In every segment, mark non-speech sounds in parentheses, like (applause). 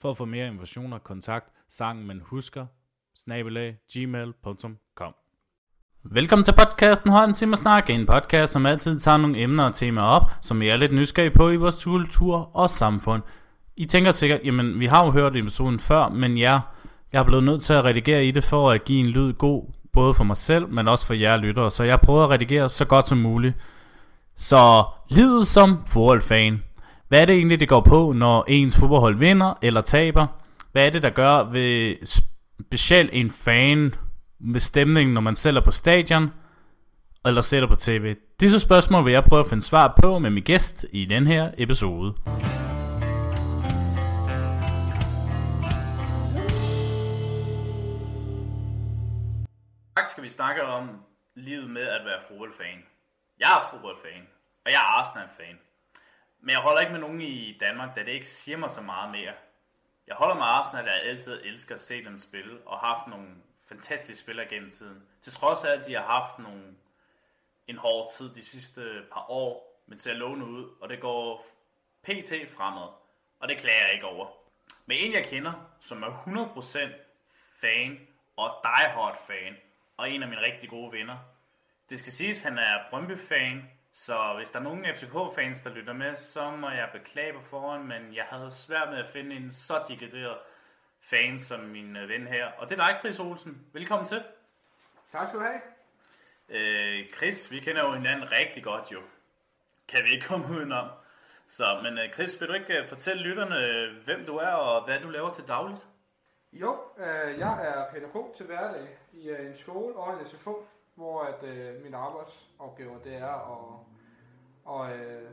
For at få mere informationer, kontakt sangen man husker, snabelag, gmail.com. Velkommen til podcasten Holm Tim og Snak, en podcast, som altid tager nogle emner og temaer op, som I er lidt nysgerrige på i vores kultur og samfund. I tænker sikkert, jamen vi har jo hørt episoden før, men ja, jeg er blevet nødt til at redigere i det for at give en lyd god, både for mig selv, men også for jer lyttere, så jeg prøver at redigere så godt som muligt. Så livet som fodboldfan. Hvad er det egentlig, det går på, når ens fodboldhold vinder eller taber? Hvad er det, der gør ved specielt en fan med stemningen, når man sælger på stadion eller sætter på tv? Disse spørgsmål vil jeg prøve at finde svar på med min gæst i den her episode. Tak skal vi snakke om livet med at være fodboldfan. Jeg er fodboldfan, og jeg er Arsenal-fan. Men jeg holder ikke med nogen i Danmark, da det ikke siger mig så meget mere. Jeg holder med Arsenal, da jeg altid elsker at se dem spille, og har haft nogle fantastiske spillere gennem tiden. Til trods af, at de har haft nogle, en hård tid de sidste par år, men ser lovende ud, og det går pt. fremad, og det klager jeg ikke over. Men en jeg kender, som er 100% fan og diehard fan, og en af mine rigtig gode venner. Det skal siges, at han er Brøndby-fan, så hvis der er nogen FCK-fans, der lytter med, så må jeg beklage på forhånd, men jeg havde svært med at finde en så digiteret fan som min øh, ven her. Og det er dig, Chris Olsen. Velkommen til. Tak skal du have. Øh, Chris, vi kender jo hinanden rigtig godt jo. Kan vi ikke komme udenom. Så, men øh, Chris, vil du ikke øh, fortælle lytterne, hvem du er og hvad du laver til dagligt? Jo, øh, jeg er pædagog til hverdag i en skole og en SFO, hvor at, øh, min arbejdsopgave det er at, og, øh,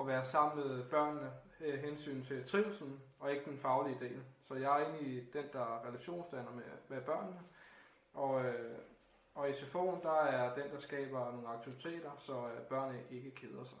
at være sammen med børnene øh, hensyn til trivselen og ikke den faglige del. Så jeg er egentlig den, der er relationsdanner med, med børnene. Og, øh, og i SFO'en, der er den, der skaber nogle aktiviteter, så øh, børnene ikke keder sig,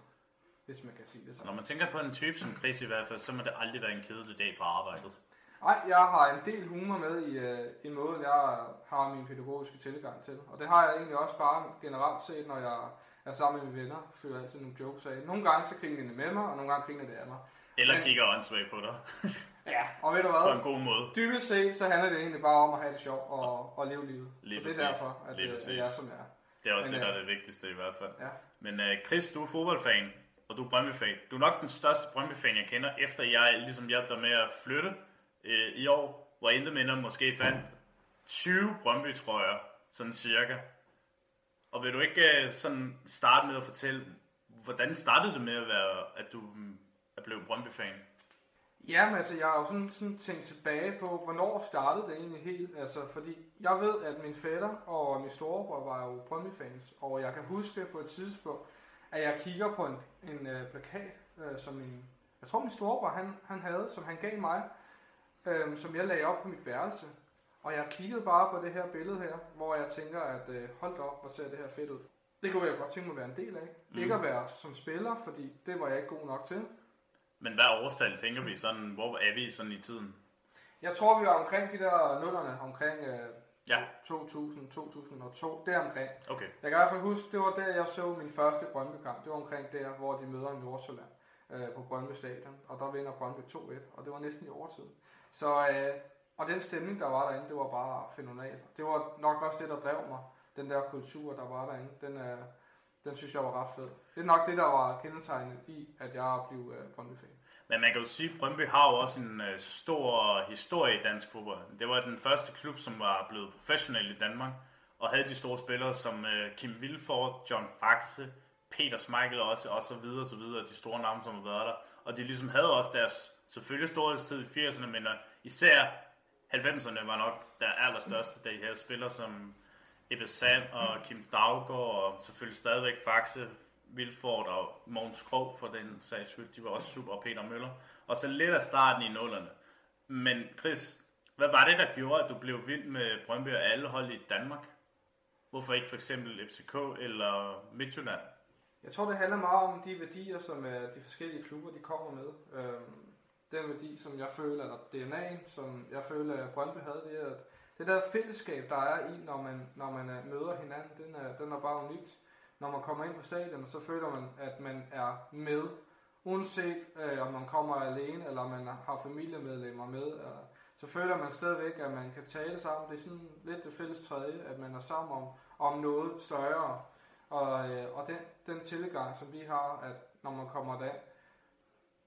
hvis man kan sige det sådan. Når man tænker på en type som Chris i hvert fald, så må det aldrig være en kedelig dag på arbejdet. Nej, jeg har en del humor med i, øh, i måden, jeg har min pædagogiske tilgang til. Og det har jeg egentlig også bare generelt set, når jeg er sammen med mine venner. Fyrer altid nogle jokes af. Nogle gange så griner de med mig, og nogle gange griner de af mig. Eller Men, kigger åndssvagt på dig. (laughs) ja, og ved du hvad? På en god måde. Dybest set, så handler det egentlig bare om at have det sjovt og, og leve livet. Lige så det er derfor, at, Lige det, at jeg er, som jeg er. Det er også Men, det, der er øh, det vigtigste i hvert fald. Ja. Men uh, Chris, du er fodboldfan, og du er Brøndby-fan. Du er nok den største Brøndby-fan, jeg kender, efter jeg ligesom hjalp dig med at flytte øh, i år, hvor intet minder måske fandt 20 Brøndby-trøjer, sådan cirka. Og vil du ikke øh, sådan starte med at fortælle, hvordan startede det med at være, at du mm, er blevet Brøndby-fan? Ja, men altså, jeg har jo sådan, sådan tænkt tilbage på, hvornår startede det egentlig helt. Altså, fordi jeg ved, at min fætter og min storebror var jo Brøndby-fans, og jeg kan huske på et tidspunkt, at jeg kigger på en, en øh, plakat, øh, som min, jeg tror min storebror han, han havde, som han gav mig, uh, som jeg lagde op på mit værelse. Og jeg kiggede bare på det her billede her, hvor jeg tænker, at uh, hold da op, hvor ser det her fedt ud. Det kunne jeg godt tænke mig at være en del af. Mm. Ikke at være som spiller, fordi det var jeg ikke god nok til. Men hvad årstal tænker vi sådan, hvor er vi sådan i tiden? Jeg tror, vi var omkring de der nullerne, omkring øh, Ja. 2000, 2002, der omkring. Okay. Jeg kan i hvert fald huske, det var der, jeg så min første Brøndby-kamp. Det var omkring der, hvor de møder Nordsjælland øh, på Brøndby Stadion, og der vinder Brøndby 2-1, og det var næsten i overtid. Så, øh, og den stemning, der var derinde, det var bare fænomenal. Det var nok også det, der drev mig, den der kultur, der var derinde. Den, øh, den synes jeg var ret fed. Det er nok det, der var kendetegnet i, at jeg blev øh, Brøndby-fan. Men man kan jo sige, at Brøndby har jo også en øh, stor historie i dansk fodbold. Det var den første klub, som var blevet professionel i Danmark, og havde de store spillere som øh, Kim Vilfort, John Faxe, Peter Schmeichel også, og så videre, så videre, de store navne, som har været der. Og de ligesom havde også deres selvfølgelig storhedstid i 80'erne, men øh, især 90'erne var nok der allerstørste, da I havde spillere som Ebbe Sand og Kim Daggaard, og selvfølgelig stadigvæk Faxe, Vilford og Mogens Krog for den sags skyld, de var også super, og Peter Møller. Og så lidt af starten i nullerne. Men Chris, Hvad var det, der gjorde, at du blev vild med Brøndby og alle hold i Danmark? Hvorfor ikke for eksempel FCK eller Midtjylland? Jeg tror, det handler meget om de værdier, som øh, de forskellige klubber de kommer med. Øhm, den værdi, som jeg føler, eller DNA'en, som jeg føler, at Brøndby havde, det er, at det der fællesskab, der er i, når man, når man øh, møder hinanden, den er, den er bare unikt. Når man kommer ind på stadion, så føler man, at man er med. Uanset øh, om man kommer alene, eller om man har familiemedlemmer med, eller, så føler man stadigvæk, at man kan tale sammen. Det er sådan lidt det fælles tredje, at man er sammen om, om noget større. Og, øh, og den, den tilgang, som vi har, at når man kommer der,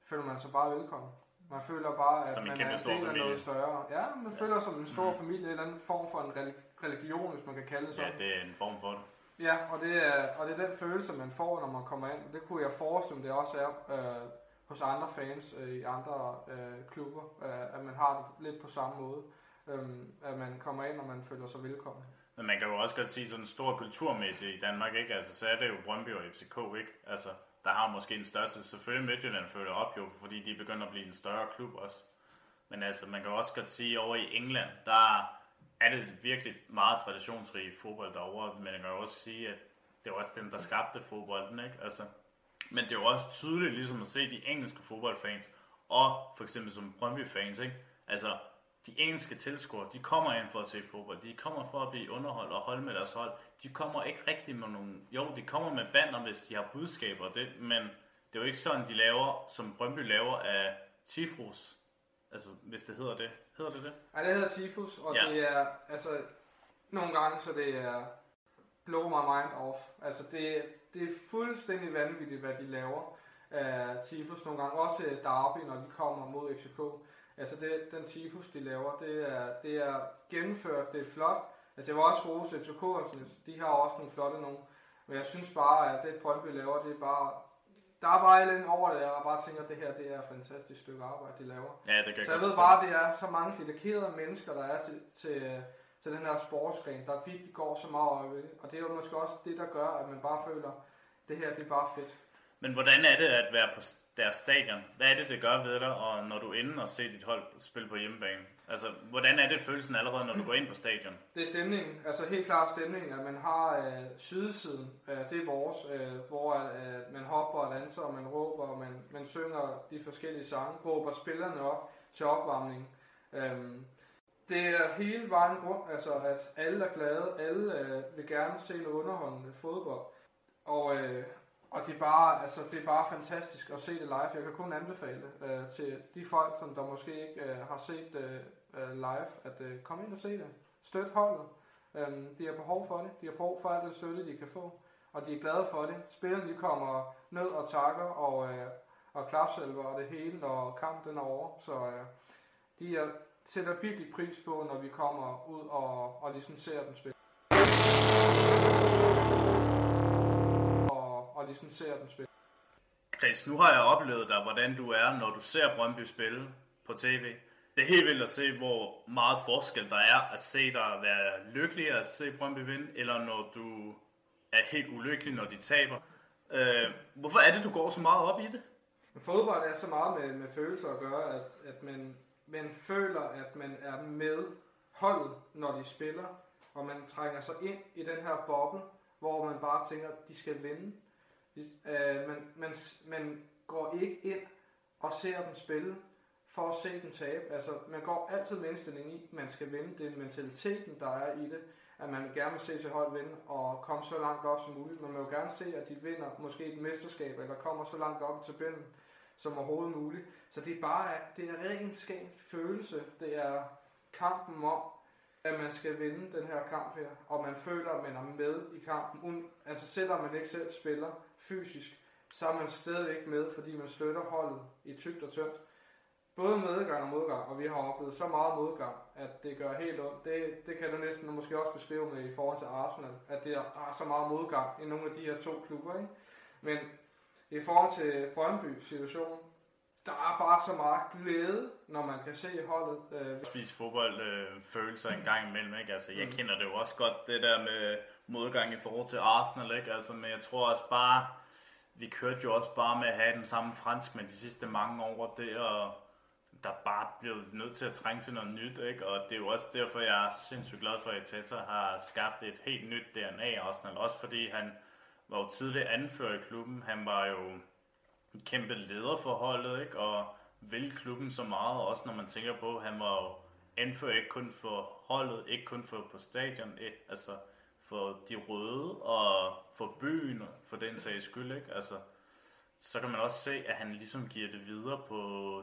føler man sig bare velkommen. Man føler bare, at Som man er en del af noget større. Ja, man Ja. føler som en stor Mhm. familie, en eller anden form for en relig- religion, hvis man kan kalde det Ja, sådan. det er en form for det. Ja, og det, er, og det er den følelse, man får, når man kommer ind. Det kunne jeg forestille mig, det også er øh, hos andre fans øh, i andre øh, klubber, øh, at man har det lidt på samme måde. Øh, at man kommer ind, og man føler sig velkommen. Men man kan jo også godt sige sådan stor kulturmæssigt i Danmark, ikke? Altså, så er det jo Brøndby og FCK, ikke? Altså, der har måske en største, selvfølgelig Midtjylland følger op jo, fordi de begynder at blive en større klub også. Men altså, man kan også godt sige, over i England, der er det virkelig meget traditionsrig fodbold derovre, men man kan også sige, at det er også dem, der skabte fodbolden, ikke? Altså, men det er jo også tydeligt ligesom at se de engelske fodboldfans, og for eksempel som Brøndby-fans, ikke? Altså, de engelske tilskuere, de kommer ind for at se fodbold. De kommer for at blive underholdt og holde med deres hold. De kommer ikke rigtig med nogle... Jo, de kommer med bander, hvis de har budskaber, det, men det er jo ikke sådan, de laver, som Brøndby laver af Tifros. Altså, hvis det hedder det. Hedder det det? Ej, det hedder Tifus, og Ja. det er, altså, nogle gange, så det er blow my mind off. Altså, det, det er fuldstændig vanvittigt, hvad de laver af Tifus nogle gange. Også Derby, når de kommer mod FCK. Altså, det, den Tifus, de laver, det er, det er gennemført, det er flot. Altså, jeg vil også rose FCK, altså, de har også nogle flotte nogle. Men jeg synes bare, at det Brøndby laver, det er bare... Der er bare et over det, og jeg bare tænker, at det her det er et fantastisk stykke arbejde, de laver. Ja, det kan Så jeg ved bare, at det er så mange dedikerede mennesker, der er til, til, til den her sportsgren, der virkelig går så meget det. Og det er jo måske også det, der gør, at man bare føler, det her det er bare fedt. Men hvordan er det at være på deres stadion? Hvad er det, det gør ved dig, og når du er inde og ser dit hold spille på hjemmebane? Altså, hvordan er det følelsen allerede, når du går ind på stadion? Det er stemningen, altså helt klart stemningen, at man har øh, sydsiden, øh, det er vores, øh, hvor øh, man hopper og danser, og man råber, og man, man synger de forskellige sange, råber spillerne op til opvarmning. Øhm, det er hele vejen rundt, altså at alle er glade, alle øh, vil gerne se noget underholdende fodbold. Og, øh, og det, er bare, altså, det er bare fantastisk at se det live. Jeg kan kun anbefale øh, til de folk, som der måske ikke øh, har set øh, øh live, at øh, komme ind og se det. Støt holdet. Øhm, de har behov for det. De har behov for alt det støtte, de kan få. Og de er glade for det. Spillerne de kommer ned og takker og, øh, og klapsalver og det hele, når kampen er over. Så øh, de er, sætter virkelig pris på, når vi kommer ud og, og ligesom ser dem spille. Ligesom ser dem spille. Chris, nu har jeg oplevet dig, hvordan du er, når du ser Brøndby spille på tv. Det er helt vildt at se, hvor meget forskel der er at se dig være lykkelig at se Brøndby vinde, eller når du er helt ulykkelig, når de taber. Øh, hvorfor er det, du går så meget op i det? Fodbold er så meget med, med følelser at gøre, at, at man, man føler, at man er med holdet, når de spiller, og man trænger sig ind i den her boble, hvor man bare tænker, at de skal vinde. Øh, man, man, man går ikke ind og ser dem spille for at se dem tabe. Altså, man går altid med indstilling i, at man skal vinde. Det er mentaliteten, der er i det, at man gerne vil se sit hold vinde og komme så langt op som muligt. Man vil jo gerne se, at de vinder måske et mesterskab, eller kommer så langt op i tabellen som overhovedet muligt. Så det er bare det er ren skæng følelse. Det er kampen om, at man skal vinde den her kamp her, og man føler, at man er med i kampen. Altså selvom man ikke selv spiller fysisk, så er man stadigvæk med, fordi man støtter holdet i tygt og tyndt. Både medgang og modgang, og vi har oplevet så meget modgang, at det gør helt ondt. Det, det kan du næsten måske også beskrive med i forhold til Arsenal, at det er så meget modgang i nogle af de her to klubber. Ikke? Men i forhold til Brøndby situation, der er bare så meget glæde, når man kan se holdet. Øh, Spise fodbold øh, følelser en gang imellem, ikke? Altså, jeg Mm. kender det jo også godt, det der med modgang i forhold til Arsenal, ikke? Altså, men jeg tror også bare, vi kørte jo også bare med at have den samme fransk med de sidste mange år, det og der bare blev nødt til at trænge til noget nyt, ikke? og det er jo også derfor, jeg er sindssygt glad for, at Teta har skabt et helt nyt DNA i Arsenal, også fordi han var jo tidligere anfører i klubben, han var jo en kæmpe leder for holdet, ikke? og vil klubben så meget, også når man tænker på, at han var jo anfører ikke kun for holdet, ikke kun for på stadion, ikke? altså for de røde og for byen, for den sags skyld, ikke? Altså, så kan man også se, at han ligesom giver det videre på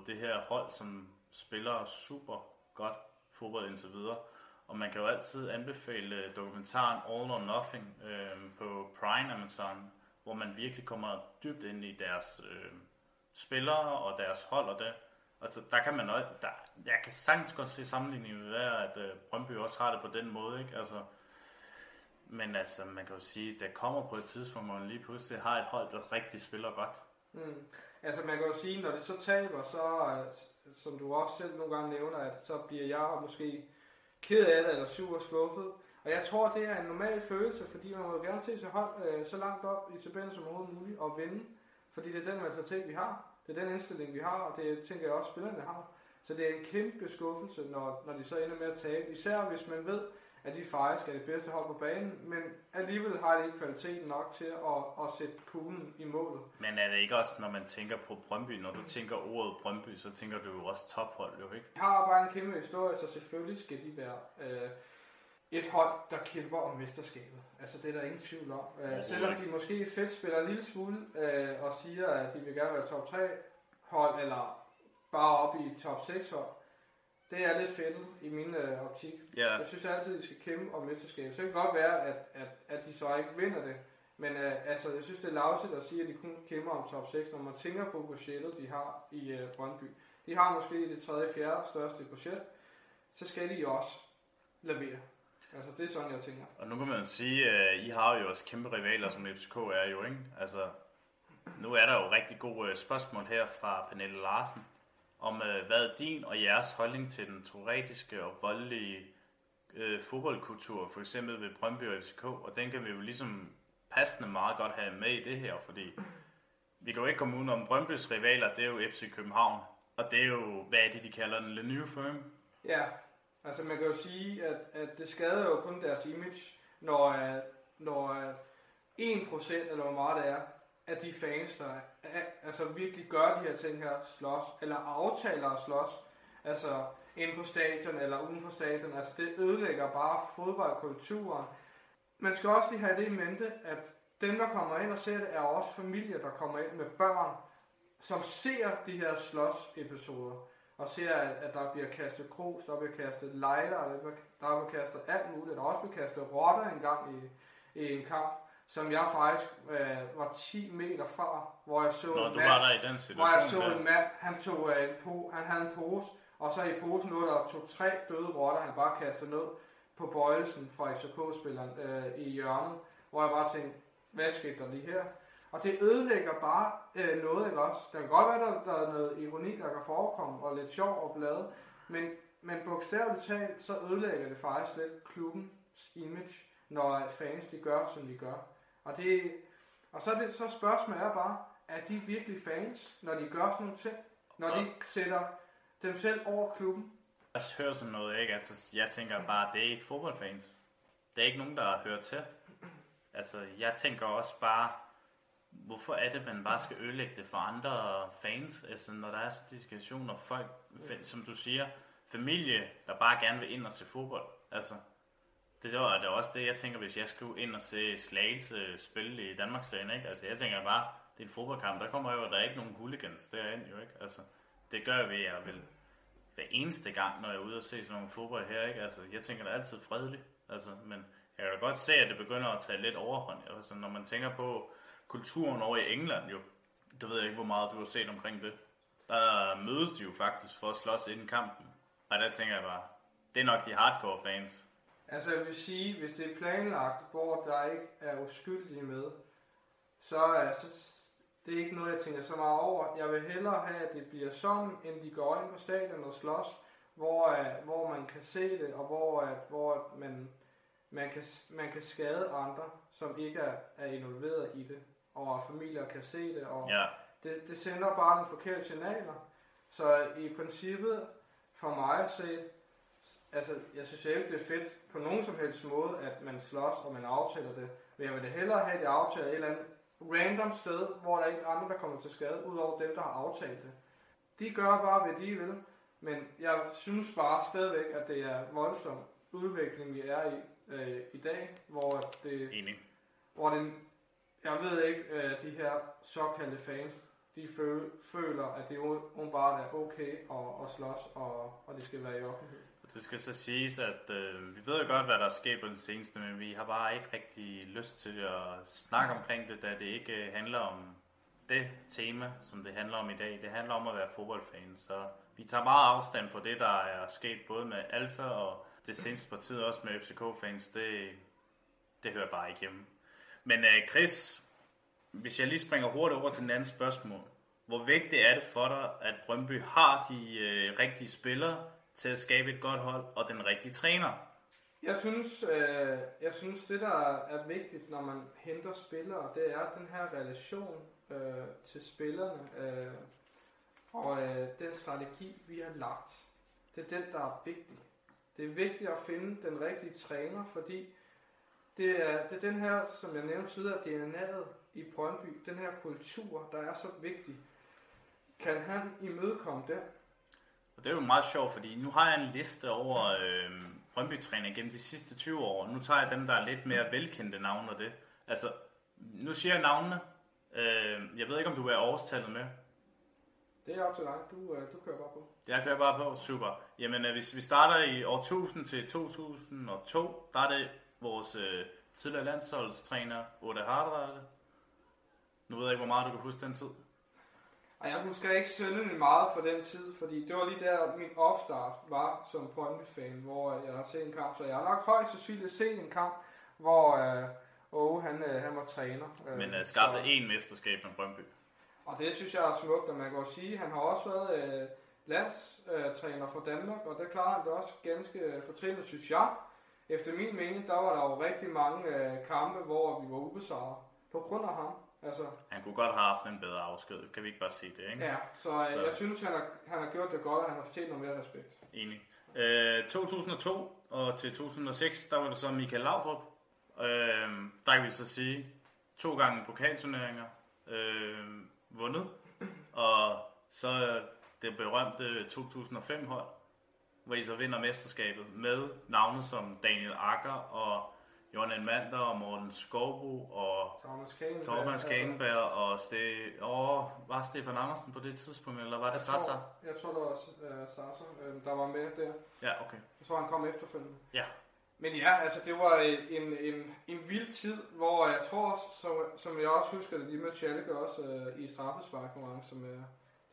det her hold, som spiller super godt fodbold indtil videre. Og man kan jo altid anbefale dokumentaren All or Nothing øh, på Prime Amazon, hvor man virkelig kommer dybt ind i deres øh, spillere og deres hold og det. Altså, der kan man også, der, jeg kan sagtens godt se sammenligningen med, at øh, Brøndby også har det på den måde, ikke? Altså, men altså, man kan jo sige, at der kommer på et tidspunkt, hvor man lige pludselig har et hold, der rigtig spiller godt. Mm. Altså man kan jo sige, når det så taber, så øh, som du også selv nogle gange nævner, at så bliver jeg måske ked af det, eller super skuffet. Og jeg tror, det er en normal følelse, fordi man vil gerne se sig hold øh, så langt op i tabellen som overhovedet muligt og vinde. Fordi det er den mentalitet, vi har. Det er den indstilling, vi har, og det tænker jeg også, spillerne har. Så det er en kæmpe skuffelse, når, når de så ender med at tabe. Især hvis man ved, at de faktisk er det bedste hold på banen, men alligevel har de ikke kvaliteten nok til at, at sætte kuglen i målet. Men er det ikke også, når man tænker på Brøndby, når du tænker ordet Brøndby, så tænker du jo også tophold, jo ikke? De har bare en kæmpe historie, så selvfølgelig skal de være øh, et hold, der kæmper om mesterskabet. Altså det er der ingen tvivl om. Øh, selvom de måske fedt spiller en lille smule øh, og siger, at de vil gerne være top 3 hold, eller bare op i top 6 hold, det er lidt fedt i min øh, optik. Yeah. Jeg synes altid, de skal kæmpe om mesterskab. Så det kan godt være, at, at, at de så ikke vinder det. Men øh, altså, jeg synes, det er lavsigt at sige, at de kun kæmper om top 6, når man tænker på budgettet, de har i øh, Brøndby. De har måske det tredje, fjerde største budget. Så skal de jo også levere. Altså, det er sådan, jeg tænker. Og nu kan man sige, at I har jo også kæmpe rivaler, som FCK er jo, ikke? Altså, nu er der jo rigtig gode øh, spørgsmål her fra Pernille Larsen om, øh, hvad er din og jeres holdning til den teoretiske og voldelige øh, fodboldkultur, for eksempel ved Brøndby og FCK, og den kan vi jo ligesom passende meget godt have med i det her, fordi vi kan jo ikke komme udenom om Brøndbys rivaler, det er jo FC København, og det er jo, hvad er det, de kalder den, Le New Firm? Ja, altså man kan jo sige, at, at det skader jo kun deres image, når, øh, når øh, 1% eller hvor meget det er, at de fans, der er, altså virkelig gør de her ting her, slås, eller aftaler at slås, altså ind på stadion eller uden for stadion, altså det ødelægger bare fodboldkulturen. Man skal også lige have det i mente, at dem, der kommer ind og ser det, er også familier, der kommer ind med børn, som ser de her slås-episoder, og ser, at, at der bliver kastet krus, der bliver kastet lejder, der bliver, der bliver kastet alt muligt, der også bliver kastet rotter engang i, i en kamp som jeg faktisk øh, var 10 meter fra, hvor jeg så Nå, en du mand, var der i den situation, hvor jeg så en mand, han tog øh, en po, han havde en pose, og så i posen lå der to-tre døde rotter, han bare kastede ned på bøjelsen fra FCK-spilleren øh, i hjørnet, hvor jeg bare tænkte, hvad skete der lige her? Og det ødelægger bare øh, noget, ikke også? Der kan godt være, der, der er noget ironi, der kan forekomme, og lidt sjov og blade, men, men bogstaveligt talt, så ødelægger det faktisk lidt klubbens image, når fans de gør, som de gør. Og, det, og så, det, så spørgsmålet er bare, er de virkelig fans, når de gør sådan nogle ting? Når de sætter dem selv over klubben? Jeg hører sådan noget, ikke? Altså, jeg tænker bare, det er ikke fodboldfans. Det er ikke nogen, der hørt til. Altså, jeg tænker også bare, hvorfor er det, man bare skal ødelægge det for andre fans? Altså, når der er diskussioner, folk, som du siger, familie, der bare gerne vil ind og se fodbold. Altså, det var det også det, jeg tænker, hvis jeg skulle ind og se Slagelse spille i Danmarks ikke? Altså, jeg tænker bare, det er en fodboldkamp, der kommer jo, der er ikke nogen hooligans derind, jo ikke? Altså, det gør vi, jeg vil hver eneste gang, når jeg er ude og se sådan nogle fodbold her, ikke? Altså, jeg tænker, det er altid fredeligt, altså, men jeg kan da godt se, at det begynder at tage lidt overhånd, altså, når man tænker på kulturen over i England, jo, det ved jeg ikke, hvor meget du har set omkring det, der mødes de jo faktisk for at slås inden kampen, og der tænker jeg bare, det er nok de hardcore fans, Altså jeg vil sige, hvis det er planlagt, hvor der ikke er uskyldige med, så er så, det er ikke noget, jeg tænker så meget over. Jeg vil hellere have, at det bliver sådan, end de går ind på stadion og slås, hvor, uh, hvor man kan se det, og hvor, uh, hvor man, man, kan, man kan skade andre, som ikke er, er involveret i det, og familier kan se det, og ja. det, det sender bare nogle forkerte signaler. Så i princippet, for mig set, altså jeg synes ikke, det er fedt på nogen som helst måde, at man slås og man aftaler det. Men jeg vil da hellere have det aftalt et eller andet random sted, hvor der ikke er andre, der kommer til skade, udover dem, der har aftalt det. De gør bare, hvad de vil, men jeg synes bare stadigvæk, at det er voldsom udvikling, vi er i øh, i dag, hvor det, Enig. hvor den, jeg ved ikke, øh, de her såkaldte fans, de føl, føler, at det bare er okay at, at slås, og, og det skal være i offentlighed. Det skal så siges, at øh, vi ved jo godt, hvad der er sket på den seneste, men vi har bare ikke rigtig lyst til at snakke omkring det, da det ikke øh, handler om det tema, som det handler om i dag. Det handler om at være fodboldfan, så vi tager meget afstand fra det, der er sket både med Alfa og det seneste parti også med FCK-fans. Det, det hører bare ikke hjemme. Men øh, Chris, hvis jeg lige springer hurtigt over til den anden spørgsmål. Hvor vigtigt er det for dig, at Brøndby har de øh, rigtige spillere til at skabe et godt hold og den rigtige træner? Jeg synes, øh, jeg synes det der er vigtigt, når man henter spillere, det er den her relation øh, til spillerne øh, og øh, den strategi, vi har lagt. Det er den, der er vigtig. Det er vigtigt at finde den rigtige træner, fordi det er, det er den her, som jeg nævnte tidligere, DNA'et i Brøndby, den her kultur, der er så vigtig. Kan han imødekomme det? Og det er jo meget sjovt, fordi nu har jeg en liste over øh, Brøndby-træner gennem de sidste 20 år. Nu tager jeg dem, der er lidt mere velkendte navne og det. Altså, nu siger jeg navnene. Øh, jeg ved ikke, om du er årstallet med. Det er op til dig. Du, øh, du kører bare på. Jeg kører bare på. Super. Jamen, øh, hvis vi starter i år 1000 til 2002, der er det vores øh, tidligere landsholdstræner, Oda Hardrade. Nu ved jeg ikke, hvor meget du kan huske den tid. Og jeg husker ikke synderligt meget fra den tid, fordi det var lige der, min opstart var som Brøndby-fan, hvor jeg har set en kamp. Så jeg har nok højst sandsynligt set en kamp, hvor øh, Åge, han, øh, han var træner. Øh, Men øh, skaffet én mesterskab med Brøndby. Og det synes jeg er smukt, og man kan også sige, han har også været øh, landstræner for Danmark, og det klarer han det også ganske øh, fortrinligt, synes jeg. Efter min mening, der var der jo rigtig mange øh, kampe, hvor vi var ubesejret på grund af ham. Altså, han kunne godt have haft en bedre afsked, kan vi ikke bare sige det, ikke? Ja, så, øh, så. jeg synes, han har, han har gjort det godt, og han har fortjent noget mere respekt. Enig. Øh, 2002 og til 2006, der var det så Michael Laudrup. Øh, der kan vi så sige, to gange pokalturneringer. Øh, vundet. Og så det berømte 2005-hold, hvor I så vinder mesterskabet med navne som Daniel Akker og Johan Elmander og Morten Skovbo og Thomas Kagenberg, Kagenberg og Ste og var Stefan Andersen på det tidspunkt, eller var det Sasa? Jeg tror, det var uh, Sasa, uh, der var med der. Ja, okay. Jeg tror, han kom efterfølgende. Ja, men ja, altså det var en, en, en vild tid, hvor jeg tror, som, som jeg også husker det, de mødte Schalke også uh, i straffesparkkonkurrence, som uh,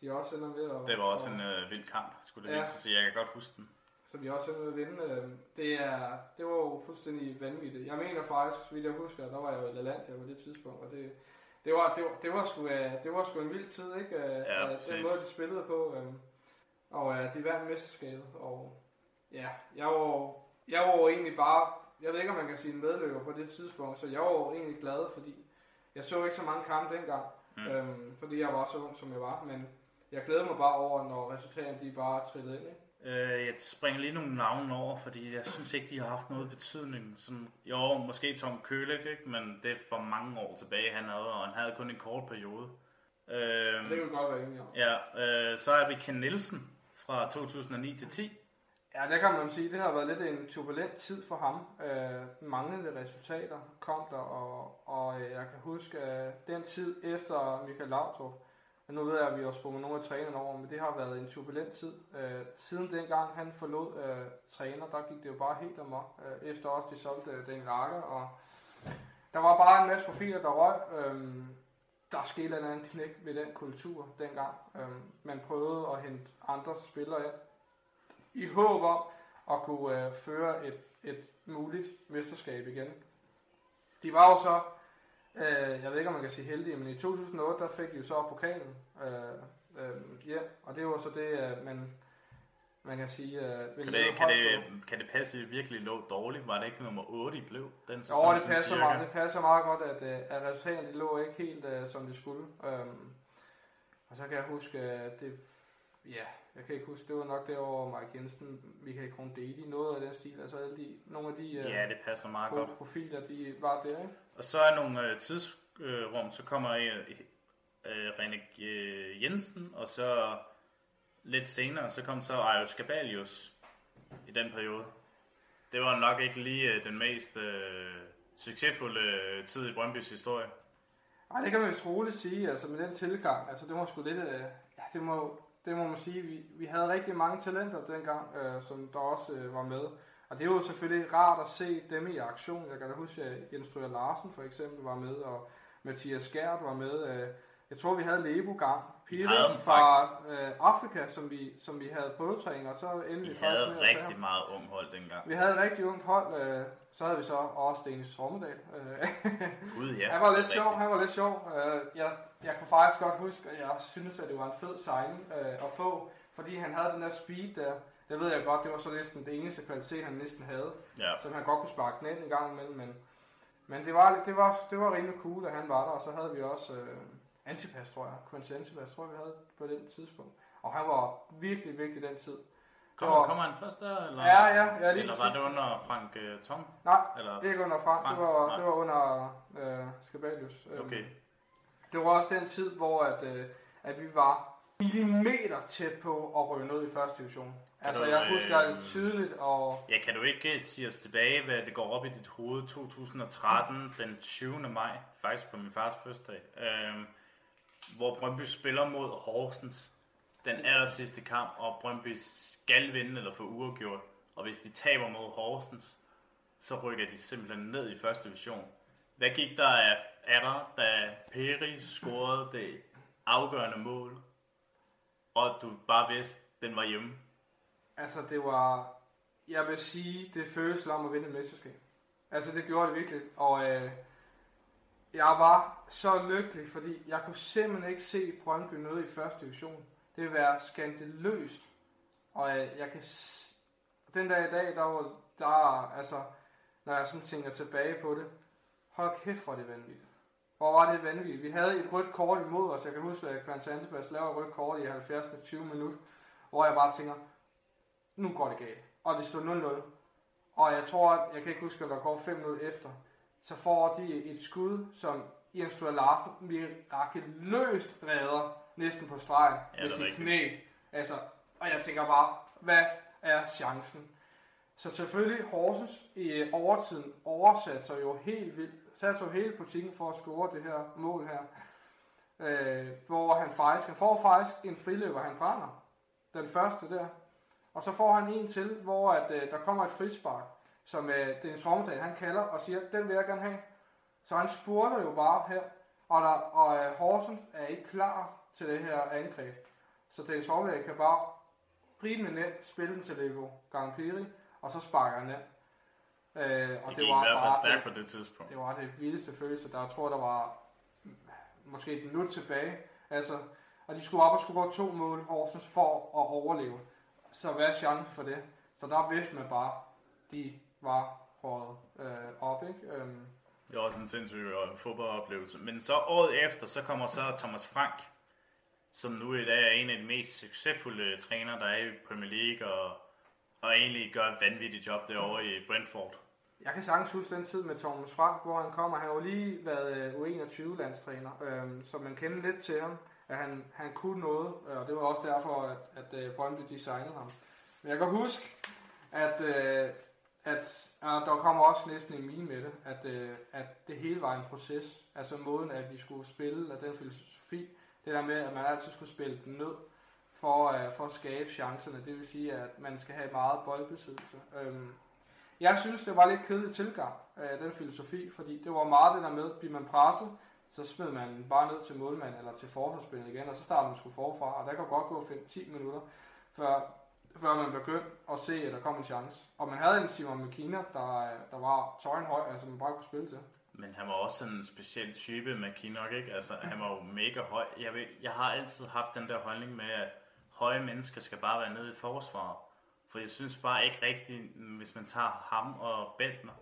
de også ender ved at... Det var også og, en uh, vild kamp, skulle det ja. så jeg kan godt huske den. Så vi også ender ved at vinde. Uh, det, er, det var jo fuldstændig vanvittigt. Jeg mener faktisk, så vidt jeg husker, der var jeg jo i Lalandia på det tidspunkt, og det, det var, det, var, det, var sgu, uh, det var sgu en vild tid, ikke? Uh, ja, den måde, de spillede på. Uh, og uh, de vandt mesterskabet, og ja, jeg var jeg var egentlig bare, jeg ved ikke om man kan sige en medløber på det tidspunkt, så jeg var egentlig glad, fordi jeg så ikke så mange kampe dengang, mm. øhm, fordi jeg var så ung som jeg var, men jeg glæder mig bare over, når resultaterne de bare trillede ind. Ikke? Øh, jeg springer lige nogle navne over, fordi jeg synes ikke, de har haft noget betydning. Som, jo, måske Tom Kølik, ikke? men det er for mange år tilbage, han havde, og han havde kun en kort periode. Øh, det kan godt være enig om. Ja, øh, så er vi Ken Nielsen fra 2009 til 10. Ja, det kan man sige. Det har været lidt en turbulent tid for ham. Øh, manglende resultater kom der, og, og øh, jeg kan huske øh, den tid efter Michael Laudrup, nu ved jeg, at vi har sprunget nogle af trænerne over, men det har været en turbulent tid. Øh, siden dengang han forlod øh, træner, der gik det jo bare helt amok. Øh, efter også de solgte øh, den rakker, og der var bare en masse profiler, der røg. Øh, der skete en anden knæk ved den kultur dengang. Øh, man prøvede at hente andre spillere ind, i håb om at kunne øh, føre et, et muligt mesterskab igen. De var jo så, øh, jeg ved ikke om man kan sige heldige, men i 2008 der fik de jo så pokalen øh, øh, ja, og det var så det, øh, man, man kan sige... Øh, kan, det, kan, det, kan det passe, at virkelig lå dårligt? Var det ikke nummer 8 I blev den sæson? Jo, det passer, meget, det passer meget godt, at, øh, at resultaterne lå ikke helt, øh, som det skulle. Øh, og så kan jeg huske, at det ja, jeg kan ikke huske, det var nok derovre Mike Jensen, Michael Krondeli, noget af den stil, altså alle de, nogle af de øh, Ja, det passer meget godt. profiler, de var der, ikke? Og så er nogle øh, tidsrum, så kommer øh, øh, René øh, Jensen, og så lidt senere, så kom så Arius Gabalius i den periode. Det var nok ikke lige øh, den mest øh, succesfulde øh, tid i Brøndbys historie. Nej, det kan man vist roligt sige, altså med den tilgang, altså det må sgu lidt, øh, ja, det må, det må man sige, vi, vi havde rigtig mange talenter dengang, øh, som der også øh, var med. Og det er jo selvfølgelig rart at se dem i aktion. Jeg kan da huske, at Jens Stryger Larsen for eksempel var med, og Mathias Gert var med. Øh, jeg tror, vi havde Lebo gang. havde Peter fra øh, Afrika, som vi, som vi havde prøvetræning, og så endte Vi havde med rigtig meget ung hold dengang. Vi havde et rigtig ungt hold, øh, så havde vi så også Dennis Trommedal. Øh, Gud ja. han var lidt sjov, han var lidt sjov. Øh, jeg, jeg kunne faktisk godt huske, at jeg synes, at det var en fed signing øh, at få, fordi han havde den der speed der. Det ved jeg godt, det var så næsten det eneste kvalitet, han næsten havde. Ja. Så han godt kunne sparke den ind en gang imellem, men, men det, var, det, var, det var rimelig cool, at han var der, og så havde vi også øh, Antipas, tror jeg. Quincy Antipas, tror jeg, vi havde på den tidspunkt. Og han var virkelig vigtig den tid. Kommer, var- kommer han først der? Eller, Ja, ja, ja, lige Eller var det under Frank uh, Tom? Nej, Eller? det er ikke under Frank, det var, Nej. det var under øh, Skabalius. Øhm, Okay. Det var også den tid, hvor at, øh, at vi var millimeter tæt på at ryge ned i første division. Altså, du, jeg husker øh, det tydeligt, og Ja, kan du ikke øh, sige os tilbage, hvad det går op i dit hoved 2013, den 20. maj, faktisk på min fars fødselsdag, øh, hvor Brøndby spiller mod Horsens den aller sidste kamp, og Brøndby skal vinde eller få uafgjort. Og hvis de taber mod Horsens, så rykker de simpelthen ned i første division. Hvad gik der af, af der, da Peri scorede det afgørende mål, og du bare vidste, den var hjemme? altså, det var... Jeg vil sige, det føles om at vinde et mesterskab. Altså, det gjorde det virkelig. Og øh, jeg var så lykkelig, fordi jeg kunne simpelthen ikke se Brøndby noget i første division. Det ville være skandaløst. Og øh, jeg kan... s- Den dag i dag, der var... Der, altså, når jeg sådan tænker tilbage på det, hold kæft, hvor det vanvittigt. Hvor var det vanvittigt. Vi havde et rødt kort imod os. Jeg kan huske, at Kvans Antibas laver et rødt kort i 70. 20 minutter, hvor jeg bare tænker, nu går det galt. Og det stod 0-0. Og jeg tror, at, jeg kan ikke huske, at der går 5 minutter efter, så får de et skud, som Jens Sture Larsen mirakuløst redder næsten på stregen Ja, med sit rigtigt. knæ. Altså, og jeg tænker bare, hvad er chancen? Så selvfølgelig Horsens i overtiden oversatte sig jo helt vildt, satte sig hele butikken for at score det her mål her. Øh, hvor han faktisk, han får faktisk en friløber, han brænder. Den første der. Og så får han en til, hvor at, øh, der kommer et frispark, som øh, Dennis Rommedal, han kalder og siger, den vil jeg gerne have. Så han spurter jo bare her, og, der, og øh, Horsens er ikke klar til det her angreb. Så Dennis Rommedal kan bare rimelig nemt spille den til Lego Gangpiri, og så sparker han den. Øh, og Det gik i hvert fald stærkt på det tidspunkt. det var det vildeste følelse. Der jeg tror der var måske et minut tilbage. Altså, og de skulle op og skulle gå to mål Horsens for at overleve. Så hvad er chancen for det? Så der vidste man bare, de var hårdt øh, op, ikke? Øhm, Det var også en sindssyg øh, fodboldoplevelse. Men så året efter, så kommer så Thomas Frank, som nu i dag er en af de mest succesfulde trænere, der er i Premier League, og, og egentlig gør et vanvittigt job derovre i Brentford. Jeg kan sagtens huske den tid med Thomas Frank, hvor han kommer. Han har jo lige været øh, U21-landstræner, øh, så man kender lidt til ham, at han, han kunne noget, øh, og det var også derfor, at, at øh, Brøndby designede ham. Men jeg kan huske, at, øh, at og der kommer også næsten en mine med det, at, øh, at det hele var en proces. Altså måden, at vi skulle spille, og den filosofi, det der med, at man altid skulle spille den ned, for, øh, for at skabe chancerne. Det vil sige, at man skal have meget boldbesiddelse. Øhm, jeg synes, det var lidt kedelig tilgang af den filosofi, fordi det var meget det der med, at bliver man presset, så smed man bare ned til målmanden eller til forsvarsspillet igen, og så startede man sgu forfra, og der kan godt gå 5-10 minutter, før, før man begyndte at se, at der kom en chance. Og man havde en Simon McKenna, der, der var tøjenhøj, altså man bare kunne spille til. Men han var også sådan en speciel type med ikke? Altså, han var jo mega høj. Jeg, ved, jeg har altid haft den der holdning med, at høje mennesker skal bare være nede i forsvaret. For jeg synes bare ikke rigtigt, hvis man tager ham og Bentner,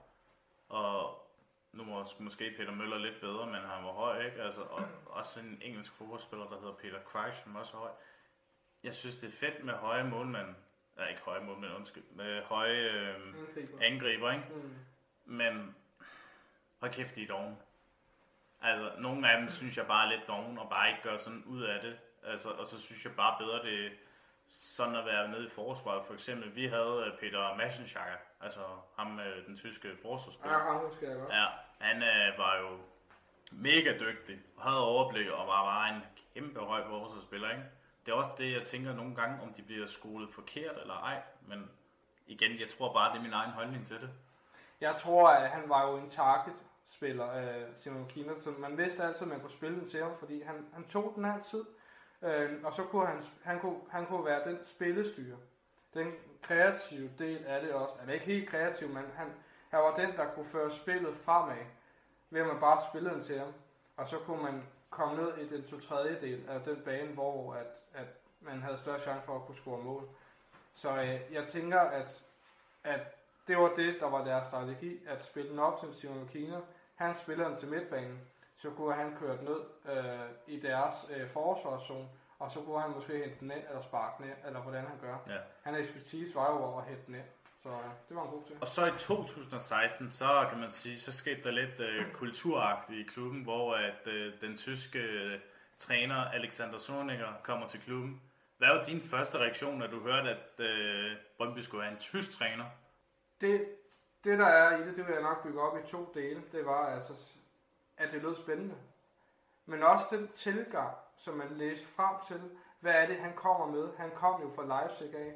og nu må måske Peter Møller lidt bedre, men han var høj, ikke? Altså, og også en engelsk fodboldspiller, der hedder Peter Crouch, som også er høj. jeg synes, det er fedt med høje målmænd. Nej, ikke høje målmænd, undskyld. Med høje øh, Angriber. angriber, ikke? Mm. Men hold kæft, de er doven. Altså, nogle af dem synes jeg bare er lidt doven, og bare ikke gør sådan ud af det. Altså, og så synes jeg bare bedre, det sådan at være nede i forsvaret. For eksempel, vi havde øh, Peter Maschenschlager, altså ham, den tyske forsvarsspiller. Ja, ham husker jeg godt. Ja, han øh, var jo mega dygtig, og havde overblik, og var bare en kæmpe høj forsvarsspiller, ikke? Det er også det, jeg tænker nogle gange, om de bliver skolet forkert eller ej, men igen, jeg tror bare, det er min egen holdning til det. Jeg tror, at han var jo en target-spiller, øh, Simon Kiner, så man vidste altid, at man kunne spille den til ham, fordi han, han tog den altid, øh, og så kunne han, han, kunne, han kunne være den spillestyre. Den kreative del af det også. Han er ikke helt kreativ, men han, han var den, der kunne føre spillet fremad, ved at man bare spillede den til ham. Og så kunne man komme ned i den to tredjedel af den bane, hvor at, at man havde større chance for at kunne score mål. Så øh, jeg tænker, at, at det var det, der var deres strategi, at spille den op til Simon Kina. Han spiller den til midtbanen, så kunne han køre ned øh, i deres øh, forsvarszone, og så kunne han måske hente den ned, eller sparke den ned, eller hvordan han gør. Ja. Han er ekspertise var jo over at hente den ned, så øh, det var en god til. Og så i 2016, så kan man sige, så skete der lidt øh, kulturagtigt i klubben, hvor at øh, den tyske øh, træner Alexander Zorniger kommer til klubben. Hvad var din første reaktion, når du hørte, at øh, Brøndby skulle have en tysk træner? Det, det der er i det, det vil jeg nok bygge op i to dele. Det var altså, at det lød spændende. Men også den tilgang, som man læste frem til, hvad er det, han kommer med. Han kom jo fra Leipzig af.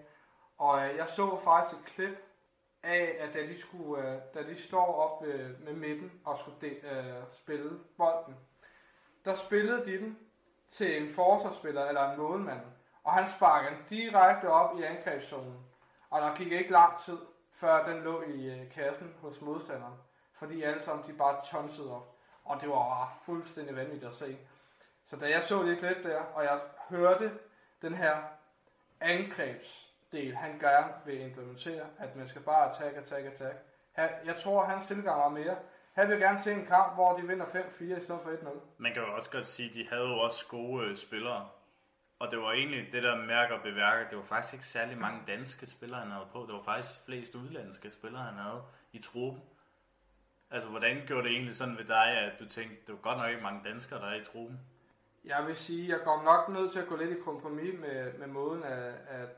Og øh, jeg så faktisk et klip af, at da de, skulle, øh, da de står op øh, med midten og skulle de, øh, spille bolden, der spillede de den til en forsvarsspiller eller en målmand. Og han sparker den direkte op i angrebszonen. Og der gik ikke lang tid, før den lå i øh, kassen hos modstanderen. Fordi alle sammen de bare tonsede op. Og det var fuldstændig vanvittigt at se. Så da jeg så det klip der, og jeg hørte den her angrebsdel, han gerne vil implementere, at man skal bare attack, attack, attack. Jeg tror, hans tilgang var mere. Han vil gerne se en kamp, hvor de vinder 5-4 i stedet for 1-0. Man kan jo også godt sige, at de havde jo også gode øh, spillere. Og det var egentlig det der mærker og beværker. Det var faktisk ikke særlig mange danske spillere, han havde på. Det var faktisk flest udlandske spillere, han havde i truppen. Altså, hvordan gjorde det egentlig sådan ved dig, at du tænkte, det var godt nok ikke mange danskere, der er i truppen? Jeg vil sige, jeg kom nok nødt til at gå lidt i kompromis med, med måden, at, at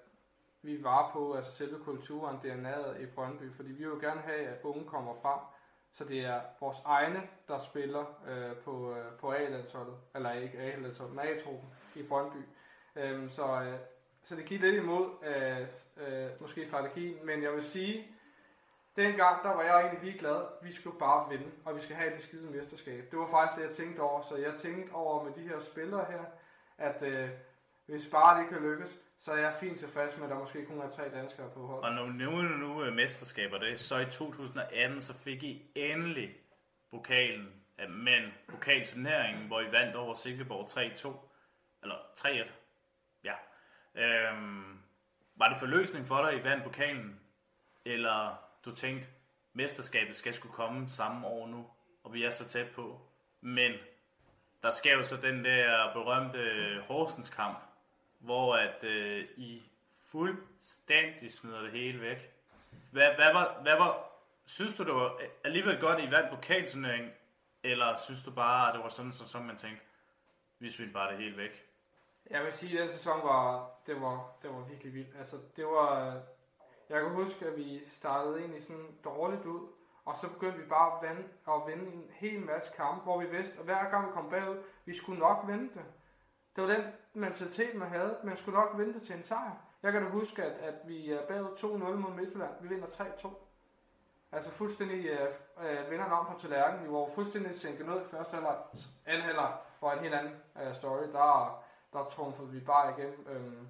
vi var på, altså selve kulturen, DNA'et i Brøndby, fordi vi vil jo gerne have, at unge kommer frem, så det er vores egne, der spiller øh, på, øh, på A-landsholdet, eller ikke A-landsholdet, men A-truppen i Brøndby. Øhm, så, øh, så det gik lidt imod øh, øh, måske strategien, men jeg vil sige, dengang der var jeg egentlig ligeglad. vi skulle bare vinde, og vi skal have det skide mesterskab. Det var faktisk det, jeg tænkte over, så jeg tænkte over med de her spillere her, at øh, hvis bare det kan lykkes, så er jeg fint tilfreds med, at der måske kun er tre danskere på holdet. Og når nu nu, nu er mesterskaber det, så i 2018, så fik I endelig pokalen, men pokalturneringen, hvor I vandt over Silkeborg 3-2, eller 3-1, ja. Øhm, var det forløsning for dig, I vandt pokalen, eller du tænkte, mesterskabet skal skulle komme samme år nu, og vi er så tæt på. Men der sker jo så den der berømte Horsens kamp, hvor at øh, I fuldstændig smider det hele væk. Hvad, hvad, var, hvad var, synes du det var alligevel godt, at I vandt pokalturneringen, eller synes du bare, at det var sådan, så, som man tænkte, vi smider bare det hele væk? Jeg vil sige, at den sæson var, det var, det var virkelig vildt. Altså, det var, jeg kan huske, at vi startede egentlig sådan dårligt ud, og så begyndte vi bare at vinde, at vinde en hel masse kampe, hvor vi vidste, at hver gang vi kom bagud, vi skulle nok vinde det. Det var den mentalitet, man havde. Man skulle nok vinde det til en sejr. Jeg kan da huske, at, at vi er bagud 2-0 mod Midtjylland. Vi vinder 3-2. Altså fuldstændig øh, øh, vinder om på tallerkenen. Vi var fuldstændig sænket ned i første halvleg. Anden halvleg var en helt anden øh, story. Der, der trumfede vi bare igennem. Øh,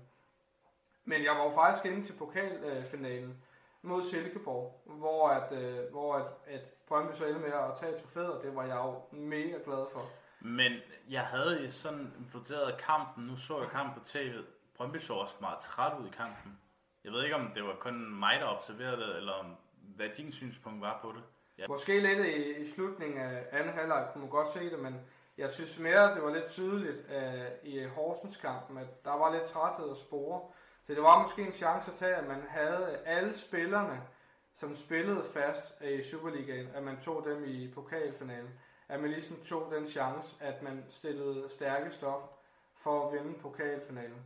men jeg var jo faktisk inde til pokalfinalen mod Silkeborg, hvor, at, øh, hvor at, at Brøndby så endte med at tage trofæet, og det var jeg jo mega glad for. Men jeg havde i sådan vurderet kampen, nu så jeg kampen på tv, Brøndby så også meget træt ud i kampen. Jeg ved ikke, om det var kun mig, der observerede det, eller om, hvad din synspunkt var på det. Ja. Måske lidt i, i slutningen af anden halvleg kunne man godt se det, men Jeg synes mere, det var lidt tydeligt uh, i Horsens kampen, at der var lidt træthed at spore. Så det var måske en chance at tage, at man havde alle spillerne, som spillede fast i Superligaen, at man tog dem i pokalfinalen. At man ligesom tog den chance, at man stillede stærkest op for at vinde pokalfinalen.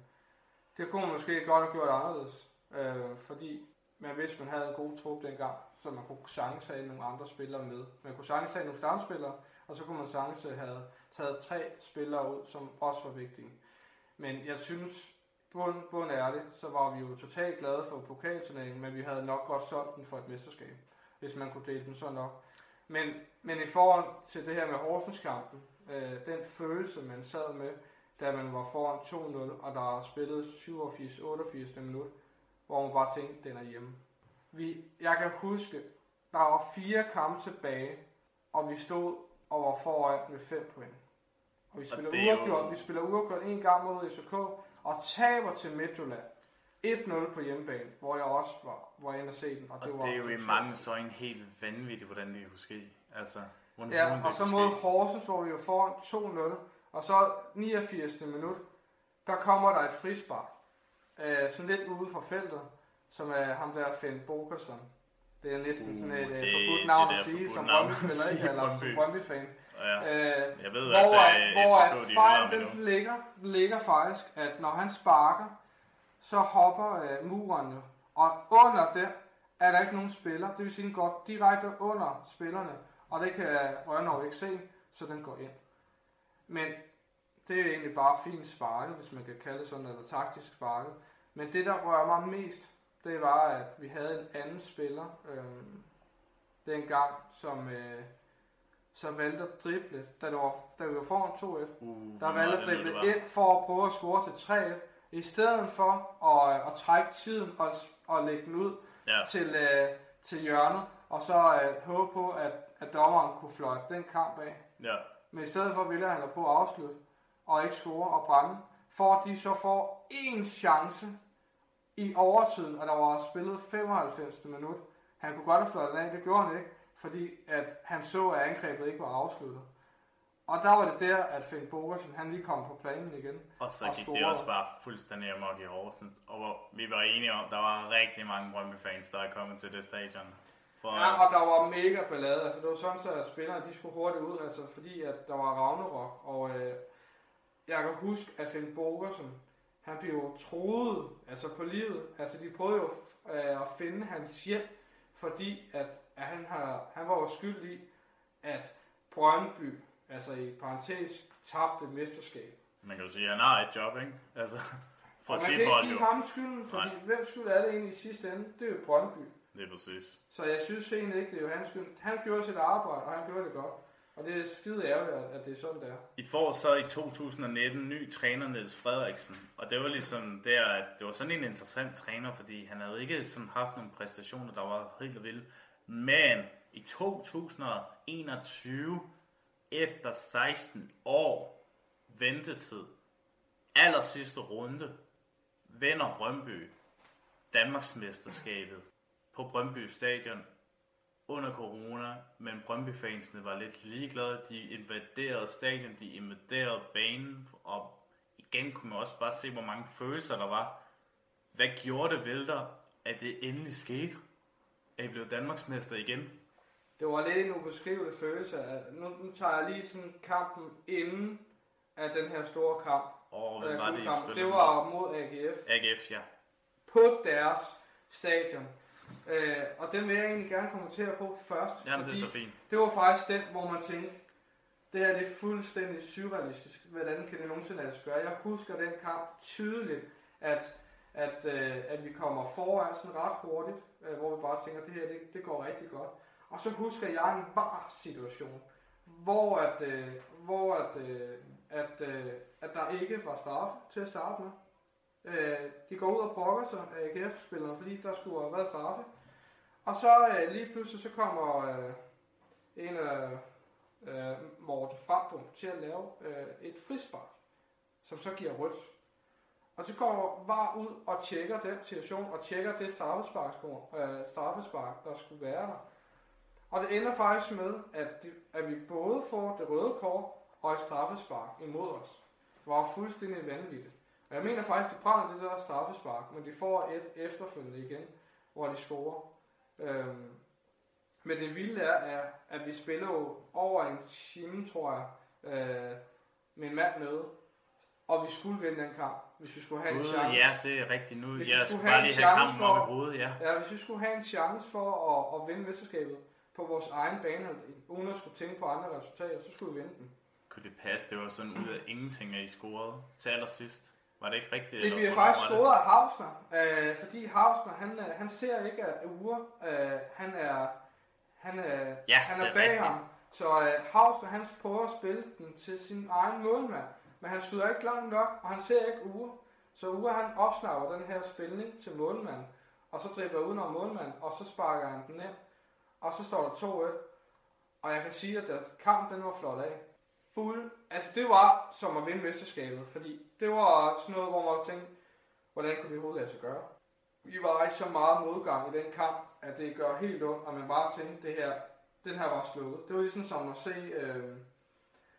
Det kunne man måske godt have gjort anderledes, øh, fordi man vidste, man havde en god trup dengang, så man kunne sagtens have nogle andre spillere med. Man kunne sagtens have nogle stamspillere, og så kunne man sagtens have taget tre spillere ud, som også var vigtige. Men jeg synes, bund, bund ærligt, så var vi jo totalt glade for pokalturneringen, men vi havde nok godt solgt den for et mesterskab, hvis man kunne dele den sådan op. Men, men i forhold til det her med Horsens-kampen, øh, den følelse, man sad med, da man var foran 2-0, og der spillet 87-88 minut, hvor man bare tænkte, den er hjemme. Vi, jeg kan huske, der var fire kampe tilbage, og vi stod og var foran med 5 point. Og vi spiller uafgjort, jo... vi spiller uafgjort en gang mod FCK, og taber til Midtjylland. 1-0 på hjemmebane, hvor jeg også var, var inde og se den. Og, og det, var det er jo i mange så en helt vanvittigt, hvordan det kunne ske. Altså, hvordan, ja, hvordan og så mod Horsens, hvor vi jo foran 2-0, og så 89. minut, der kommer der et frispark. Øh, sådan lidt ude fra feltet, som er ham der Finn Bogerson. Det er næsten uh, sådan et uh, forbudt navn at sige, som Brøndby-spiller, ikke? Eller som Brøndby-fan. Ja. Øh, jeg ved, hvor, hvor, hvor at fejlen den ligger, ligger faktisk, at når han sparker, så hopper øh, muren jo. Og under det er der ikke nogen spiller. Det vil sige, den går direkte under spillerne. Og det kan Rønnerov ikke se, så den går ind. Men det er egentlig bare fint sparket, hvis man kan kalde det sådan, eller taktisk sparket. Men det, der rører mig mest, det var, at vi havde en anden spiller øh, dengang, som øh, så valgte at drible, da, det var, da vi var foran 2-1. Uh, der valgte at drible ind for at prøve at score til 3-1, i stedet for at, at trække tiden og, og lægge den ud ja. til, øh, til hjørnet, og så øh, håbe på, at, at dommeren kunne fløjte den kamp af. Ja. Men i stedet for ville han på at afslutte, og ikke score og brænde, for at de så får én chance i overtiden, og der var spillet 95. minut. Han kunne godt have fløjtet af, det gjorde han ikke, fordi at han så, at angrebet ikke var afsluttet. Og der var det der, at Finn Bogersen, han lige kom på planen igen. Og så og gik det også bare fuldstændig amok i Horsens. Og vi var enige om, der var rigtig mange Brøndby-fans, der er kommet til det stadion. For, ja, og der var mega ballade. Altså, det var sådan, så at spillerne de skulle hurtigt ud, altså, fordi at der var Ragnarok. Og øh, jeg kan huske, at Finn Bogersen, han blev jo troet altså på livet. Altså, de prøvede jo øh, at finde hans hjem, fordi at, at han, har, han var jo skyld i, at Brøndby altså i parentes, tabte mesterskab. Man kan jo sige, at han har et job, ikke? Altså, for at man kan ikke give ham skylden, fordi Nej. hvem skyld er det egentlig i sidste ende? Det er jo Brøndby. Det er præcis. Så jeg synes egentlig ikke, det er jo hans skyld. Han gjorde sit arbejde, og han gjorde det godt. Og det er skide ærgerligt, at det er sådan, der. I får så i 2019 ny træner, Niels Frederiksen. Og det var ligesom der, at det var sådan en interessant træner, fordi han havde ikke sådan haft nogle præstationer, der var helt vilde. Men i 2021, efter 16 år ventetid, aller sidste runde, vinder Brøndby Danmarksmesterskabet på Brøndby Stadion under corona, men Brøndby-fansene var lidt ligeglade. De invaderede stadion, de invaderede banen, og igen kunne man også bare se, hvor mange følelser der var. Hvad gjorde det ved dig, at det endelig skete? At I blev Danmarksmester igen? det var lidt en ubeskrivelig følelse. At nu, nu tager jeg lige sådan kampen inden af den her store kamp. Og hvad var det, I Det var mod AGF. AGF, ja. På deres stadion. Øh, og den vil jeg egentlig gerne kommentere på først. Jamen, det er så fint. Det var faktisk den, hvor man tænkte, det her det er fuldstændig surrealistisk. Hvordan kan det nogensinde lade sig gøre? Jeg husker den kamp tydeligt, at, at, øh, at vi kommer foran sådan ret hurtigt, øh, hvor vi bare tænker, det her det, det går rigtig godt. Og så husker jeg en bar situation, hvor at, øh, hvor at, øh, at, øh, at der ikke var straf til at starte med. Øh, de går ud og brokker sig øh, af AGF-spillerne, fordi der skulle have været straffe. Og så øh, lige pludselig så kommer øh, en af øh, Morten Fabrum til at lave øh, et frispark, som så giver rødt. Og så går VAR ud og tjekker den situation, og tjekker det straffespark, øh, straffespark der skulle være der. Og det ender faktisk med, at, de, at vi både får det røde kort, og et straffespark imod os. Det var fuldstændig vanvittigt. Og jeg mener faktisk, at de brænder det der straffespark, men de får et efterfølgende igen, hvor de scorer. Øhm, men det vilde er, at, at vi spiller jo over en time, tror jeg, øh, med en mand nede, og vi skulle vinde den kamp, hvis vi skulle have en Gud, chance. ja, det er rigtigt nu. Hvis vi Jeg skulle bare en lige have kampen for- op i hovedet, ja. Ja, hvis vi skulle have en chance for at, at vinde mesterskabet på vores egen bane, uden at skulle tænke på andre resultater, så skulle vi vinde den. Kunne det passe? Det var sådan ud af ingenting, at I scorede til allersidst. Var det ikke rigtigt? Det bliver faktisk scoret af Hausner, øh, fordi Hausner, han, øh, han ser ikke af Ure, øh, han er, han er, Ja, han er er bag rigtigt. ham. Så øh, Hausner, han prøver at spille den til sin egen målmand, men han skyder ikke langt nok, og han ser ikke Ure. Så Ure, han opsnapper den her spilning til målmanden, og så dribler udenom målmanden, og så sparker han den ind, og så står der 2-1. Og jeg kan sige, at der kampen den var flot af. Fuld, altså det var som at vinde mesterskabet, fordi det var sådan noget, hvor man tænkte, hvordan kunne det overhovedet lade sig gøre? Vi var i så meget modgang i den kamp, at det gør helt ondt, og man bare tænkte, det her, den her var slået. Det var ligesom som at se, øh,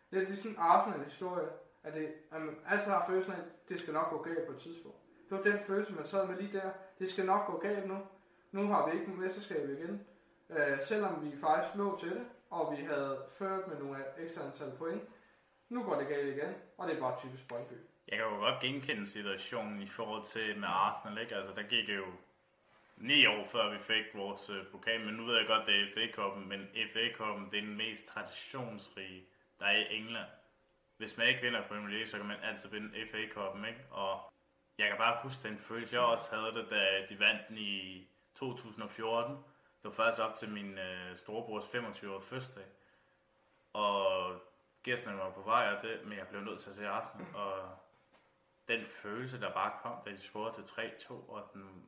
lidt ligesom en Arsenal-historie, at, det, at man altid har følelsen af, at det skal nok gå galt på et tidspunkt. Det var den følelse, man sad med lige der. Det skal nok gå galt nu. Nu har vi ikke mesterskab igen. Øh, selvom vi faktisk lå til det, og vi havde ført med nogle ekstra antal point. Nu går det galt igen, og det er bare typisk Brøndby. Jeg kan jo godt genkende situationen i forhold til med Arsenal, ikke? Altså, der gik jo ni år før vi fik vores øh, pokal, men nu ved jeg godt, det er FA-koppen, men FA-koppen, det er den mest traditionsrige, der er i England. Hvis man ikke vinder Premier League, så kan man altid vinde FA Cup'en, ikke? Og jeg kan bare huske den følelse, jeg også havde det, da de vandt den i 2014. Det var faktisk op til min øh, storebrors 25-års fødselsdag. Og gæsterne var på vej, og det, men jeg blev nødt til at se Arsenal. Og den følelse, der bare kom, da de scorede til 3-2, og den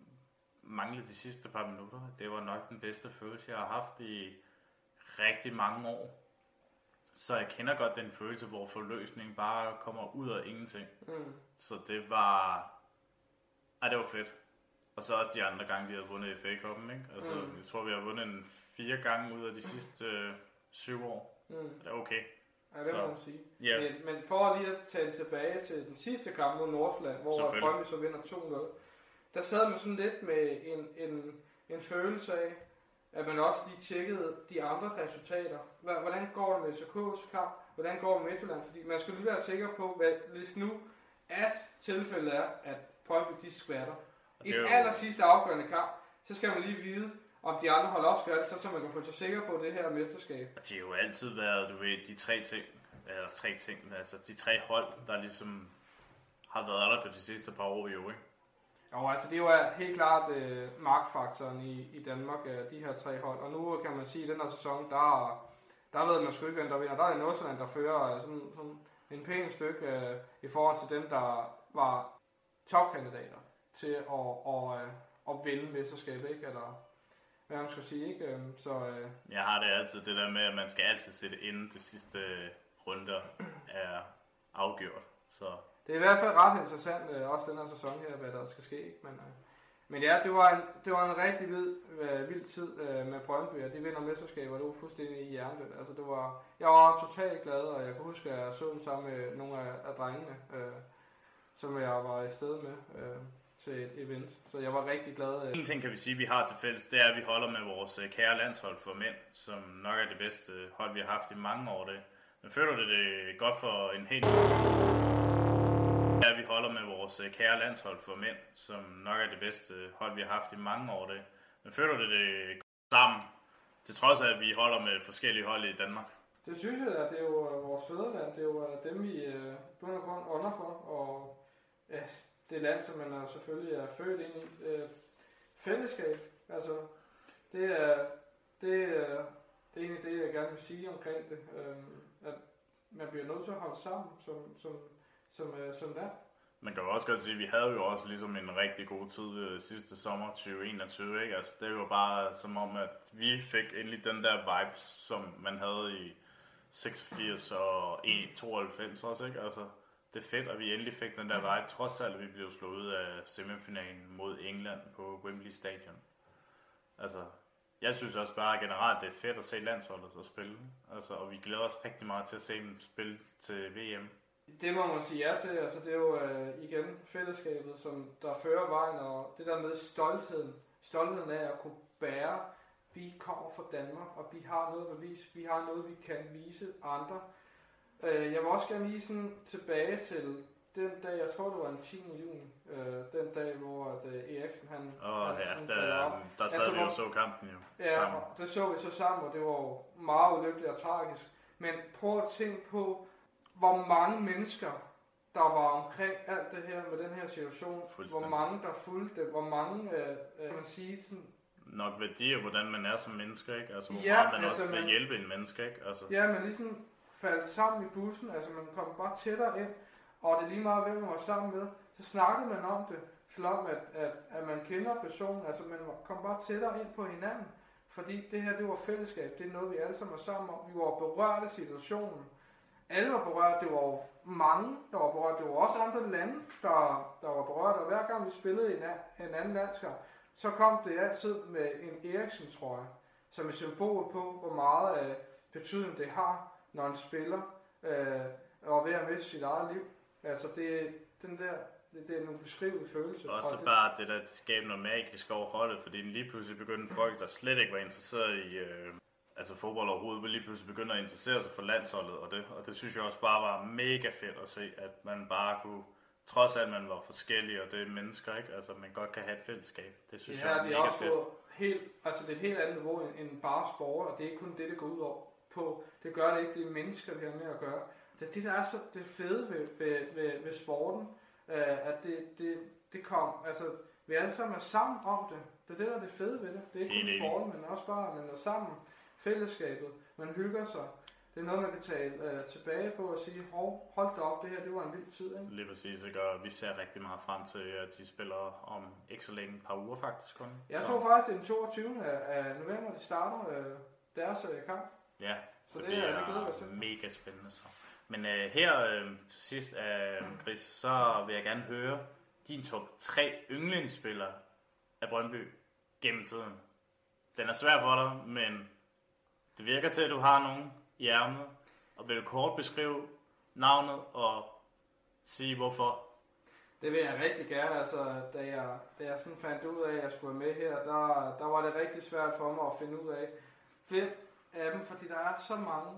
manglede de sidste par minutter, det var nok den bedste følelse, jeg har haft i rigtig mange år. Så jeg kender godt den følelse, hvor forløsningen bare kommer ud af ingenting. Mm. Så det var... Ej, det var fedt. Og så også de andre gange, de havde vundet FA-koppen, ikke? Altså, Mm. jeg tror, vi har vundet en fire gange ud af de sidste øh, syv år. Mm. Så det er okay. Ja, det må Så- man sige. Ja, Men, men for lige at tage tilbage til den sidste kamp mod Nordsjælland, hvor. Brøndby så vinder 2-0, der sad man sådan lidt med en, en, en følelse af, at man også lige tjekkede de andre resultater. Hvordan går det med SK's kamp? Hvordan går det med Midtjylland? Fordi man skal lige være sikker på, hvad, hvis nu at tilfældet er, at Brøndby de skvatter. I det den aller sidste afgørende kamp, så skal man lige vide, om de andre holder også skvatter, så, så man kan få sig sikker på det her mesterskab. og det har jo altid været, du ved, de tre ting, eller tre ting, altså de tre hold, der ligesom har været der på de sidste par år jo, ikke? Jo, altså det var øh, helt klart øh, markfaktoren i, i Danmark, øh, de her tre hold. Og nu kan man sige, at den her sæson, der, der ved man sgu ikke, hvem der vinder. Der er det Nordsjælland, der fører øh, sådan, sådan en pæn stykke øh, i forhold til dem, der var topkandidater til at, og, øh, at vinde mesterskabet, ikke? Eller hvad man skal sige, ikke? Øhm, så øh, Jeg har det altid det der med, at man skal altid sætte inden det sidste øh, runder er afgjort. Så det er i hvert fald ret interessant, øh, også den her sæson her, hvad der skal ske, ikke? Men, øh, men ja, det var en, det var en rigtig vild, øh, vild tid øh, med Brøndby, og de vinder mesterskaber, det var fuldstændig i hjertet. Altså, det var, jeg var totalt glad, og jeg kan huske, at jeg så den sammen med nogle af, af drengene, øh, som jeg var i sted med øh, til et event. Så jeg var rigtig glad. Øh. En ting kan vi sige, vi har til fælles, det er, at vi holder med vores øh, kære landshold for mænd, som nok er det bedste øh, hold, vi har haft i mange år. Det. Men føler du det er godt for en helt... Ja, vi holder med vores øh, kære landshold for mænd, som nok er det bedste hold, vi har haft i mange år. Det. Men føler du det øh, sammen, til trods af, at vi holder med forskellige hold i Danmark? Det synes jeg, at det er jo øh, vores fædreland, det er jo dem, vi bund og grund under for, og ja, det land, som man er selvfølgelig er født ind i. Fællesskab, altså, det er, det, er, det er egentlig det, jeg gerne vil sige omkring det, at man bliver nødt til at holde sammen som, som, som, øh, som der. Man kan jo også godt sige, at vi havde jo også ligesom en rigtig god tid øh, sidste sommer 2021, ikke? Altså, det var bare som om, at vi fik endelig den der vibes, som man havde i 86 og 92 også, ikke? Altså, det er fedt, at vi endelig fik den der vibe, trods alt, at vi blev slået ud af semifinalen mod England på Wembley Stadion. Altså, Jeg synes også bare generelt, det er fedt at se landsholdet så spille. Altså, og vi glæder os rigtig meget til at se dem spille til VM. Det må man sige ja til. Altså, det er jo øh, igen fællesskabet, som der fører vejen, og det der med stoltheden. Stoltheden af at kunne bære, vi kommer fra Danmark, og vi har noget at bevise. Vi har noget, vi kan vise andre. Øh, jeg vil også gerne lige sådan tilbage til den dag, jeg tror det var den 10. juni, øh, den dag, hvor at, øh, Eriksen han... Og han ja, sådan der, der sad Altså, vi jo og så kampen jo Ja, sammen. det så vi så sammen, og det var jo meget ulykkeligt og tragisk. Men prøv at tænke på, hvor mange mennesker, der var omkring alt det her med den her situation. Hvor mange, der fulgte det. Hvor mange, øh, øh, kan man sige, sådan, Nok værdier, hvordan man er som menneske, ikke? Altså, hvor Ja, meget man altså, også vil man- hjælpe en menneske, ikke? Altså, ja, man ligesom faldt sammen i bussen. Altså, man kom bare tættere ind. Og det er lige meget, hvem man var sammen med. Så snakkede man om det, selvom at, at, at man kender personen. Altså, man kom bare tættere ind på hinanden. Fordi det her, det var fællesskab. Det er noget, vi alle sammen var sammen om. Vi var berørt af situationen. Alle var berørt. Det var mange, der var berørt. Det var også andre lande, der, der var berørt. Og hver gang vi spillede en, en anden landskamp, så kom det altid med en Eriksen-trøje, som et symbol på, hvor meget øh, betydning det har, når en spiller øh, er ved at miste sit eget liv. Altså, det er den der, det, det er en ubeskriveligt følelse. Og så det, bare det der skabe noget magisk over holdet, fordi lige pludselig begyndte folk, der slet ikke var interesseret i øh, altså fodbold overhovedet, vil lige pludselig begynde at interessere sig for landsholdet, og det, og det synes jeg også bare var mega fedt at se, at man bare kunne, trods alt man var forskellige, og det er mennesker, ikke? Altså man godt kan have et fællesskab. Det synes ja, jeg er det er mega også fedt. helt, altså det er et helt andet niveau end, end bare sport, og det er ikke kun det, det går ud over på. Det gør det ikke, det er mennesker, vi har med at gøre. Det det, der er så det fede ved, ved, ved, ved sporten, øh, at det, det, det kom, altså vi alle sammen er sammen om det. Det er det, der er det fede ved det. Det er ikke kun sporten, men også bare, at man er sammen, fællesskabet, man hygger sig. Det er noget, man kan tale øh, tilbage på og sige, hov, hold da op, det her, det var en vild tid, ikke? Lige præcis, ikke? og vi ser rigtig meget frem til, at de spiller om ikke så længe, et par uger faktisk kun. Jeg Så- tror faktisk, det er den 22. af november, de starter øh, deres øh, kamp. Ja, Så så det det, er- er mega spændende. Så. Men øh, her øh, til sidst, øh, Chris, så vil jeg gerne høre din top 3 yndlingsspillere af Brøndby gennem tiden. Den er svær for dig, men det virker til, at du har nogen i ærmet. Og vil du kort beskrive navnet og sige hvorfor? Det vil jeg rigtig gerne. Altså, da jeg, da jeg sådan fandt ud af, at jeg skulle være med her, der, der var det rigtig svært for mig at finde ud af, hvem af dem, fordi der er så mange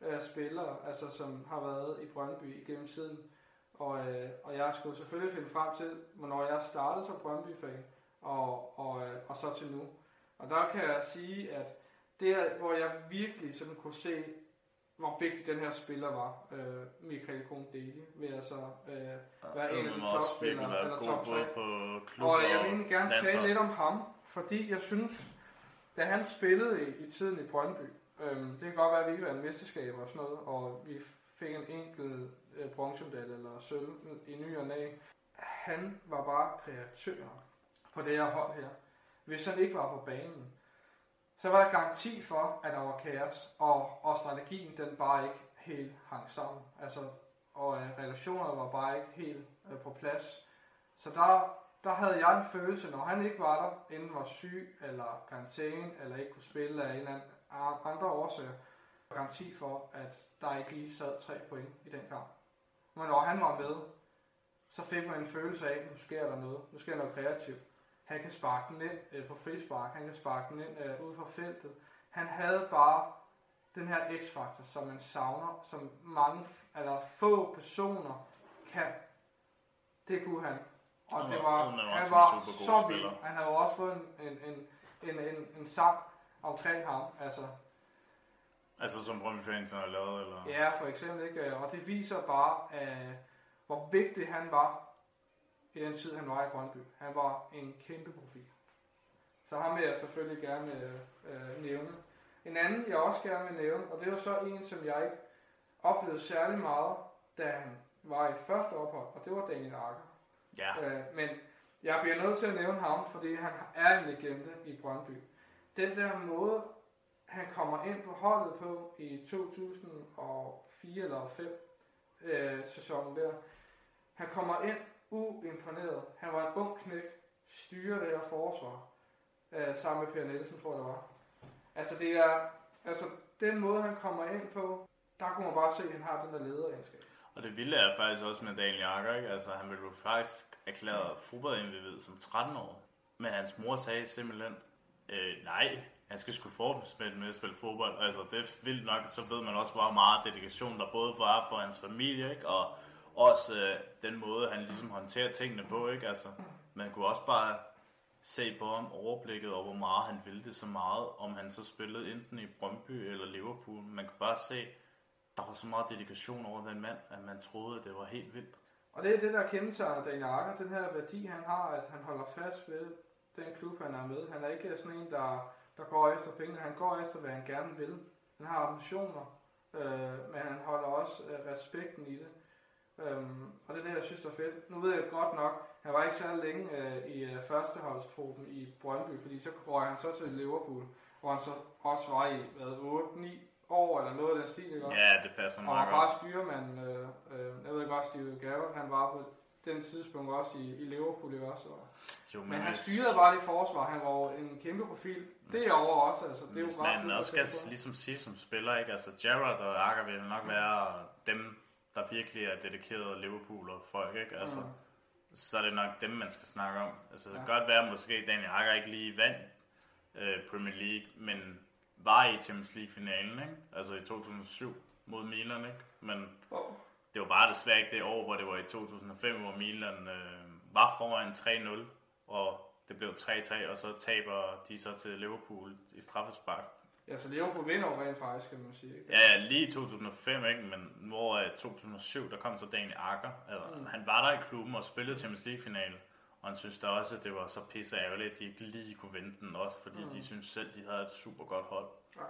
øh, spillere, altså, som har været i Brøndby igennem tiden. Og, øh, og jeg skulle selvfølgelig finde frem til, hvornår jeg startede som Brøndby-fan, og, og, øh, og så til nu. Og der kan jeg sige, at der, hvor jeg virkelig sådan kunne se, hvor vigtig den her spiller var, øh, Michael Kron Deli, vil jeg så øh, være en af de topspillere, eller top på klub Og jeg vil egentlig gerne tale landshold. lidt om ham, fordi jeg synes, da han spillede i, i tiden i Brøndby, øhm, det kan godt være, at vi ikke vandt mesterskaber og sådan noget, og vi fik en enkelt øh, bronzemedalje eller sølv i ny og næ. Han var bare kreatør på det her hold her. Hvis han ikke var på banen, så var der garanti for, at der var kaos, og, og strategien den bare ikke helt hang sammen. Altså, og øh, relationerne var bare ikke helt øh, på plads. Så der, der havde jeg en følelse, når han ikke var der, enten var syg, eller karantæne, eller ikke kunne spille af en eller anden andre årsager, garanti for, at der ikke lige sad tre point i den kamp. Men når han var med, så fik man en følelse af, at nu sker der noget, nu sker der noget kreativt. Han kan sparke den ind øh, på frispark, han kan sparke den ind øh, ud fra feltet. Han havde bare den her x-faktor, som man savner, som mange, eller få personer kan. Det kunne han. Og Han det var- var, han var han var så vild. Han havde jo også fået en, en, en, en, en, en sang omkring ham. Altså, Altså som Brøndby fans har lavet, eller? Ja, for eksempel ikke. Og det viser bare, øh, hvor vigtig han var i den tid, han var i Brøndby. Han var en kæmpe profil. Så ham vil jeg selvfølgelig gerne øh, øh, nævne. En anden, jeg også gerne vil nævne, og det var så en, som jeg ikke oplevede særlig meget, da han var i første ophold, og det var Daniel Akker. Ja, Øh, men jeg bliver nødt til at nævne ham, fordi han er en legende i Brøndby. Den der måde, han kommer ind på holdet på i 2004 eller 5 øh, sæsonen der. Han kommer ind uimponeret. Han var en ung knæk, styrer det her forsvar, øh, sammen med Per Nielsen, tror jeg det var. Altså det er, altså den måde han kommer ind på, der kunne man bare se, at han har den der lederegenskab. Og det vilde er faktisk også med Daniel Jakker, ikke? Altså, han blev jo faktisk erklæret fodboldindivid som 13 år. Men hans mor sagde simpelthen, øh, nej, han skal sgu fortsætte med at spille fodbold. Altså, det er vildt nok, så ved man også, hvor meget dedikation der både var for hans familie, ikke? Og også øh, den måde, han ligesom håndterer tingene på, ikke? Altså, man kunne også bare se på ham overblikket over, hvor meget han ville det så meget, om han så spillede enten i Brøndby eller Liverpool. Man kunne bare se, der var så meget dedikation over den mand, at man troede, at det var helt vildt. Og det er det, der kendetegner Daniel Akker, den her værdi, han har, at han holder fast ved den klub, han er med. Han er ikke sådan en, der, der går efter pengene. Han går efter, hvad han gerne vil. Han har ambitioner, øh, men han holder også øh, respekten i det. Øhm, og det er det, jeg synes er fedt. Nu ved jeg godt nok, han var ikke særlig længe øh, i øh, førsteholdstruppen i Brøndby, fordi så går han så til Liverpool, hvor han så også var i hvad, 8-9 år eller noget af den stil, ikke også? Ja, det passer Og meget godt. bare styrmand, øh, øh, jeg ved godt, Steve Garrett, han var på den tidspunkt også i, i Liverpool, ikke også? Og, Jo, men, men han hvis- styrede bare det forsvar, han var en kæmpe profil. Det er over også, altså. Det er jo ret man også skal ligesom sige som spiller, ikke? Altså Gerrard og Akker vil nok være dem, der virkelig er dedikeret Liverpool og folk, ikke? Altså, Mm. så er det nok dem, man skal snakke om. Altså, det kan godt være, måske Daniel Akker ikke lige vandt øh, Premier League, men var i Champions League-finalen, ikke? Altså i 2007 mod Milan, ikke? Men Åh, det var bare desværre ikke det år, hvor det var i 2005, hvor Milan øh, var foran 3-0, og det blev 3-3, og så taber de så til Liverpool i straffespark. Ja, så Liverpool vinder jo rent faktisk, kan man sige. Ikke? Ja, ja, lige i 2005, ikke? men hvor i 2007, der kom så Daniel Akker. Altså, Mm. Han var der i klubben og spillede Champions League-finale, og han synes da også, at det var så pisse ærgerligt, at de ikke lige kunne vinde den, også fordi Mm. de synes selv, de havde et super godt hold. Ja,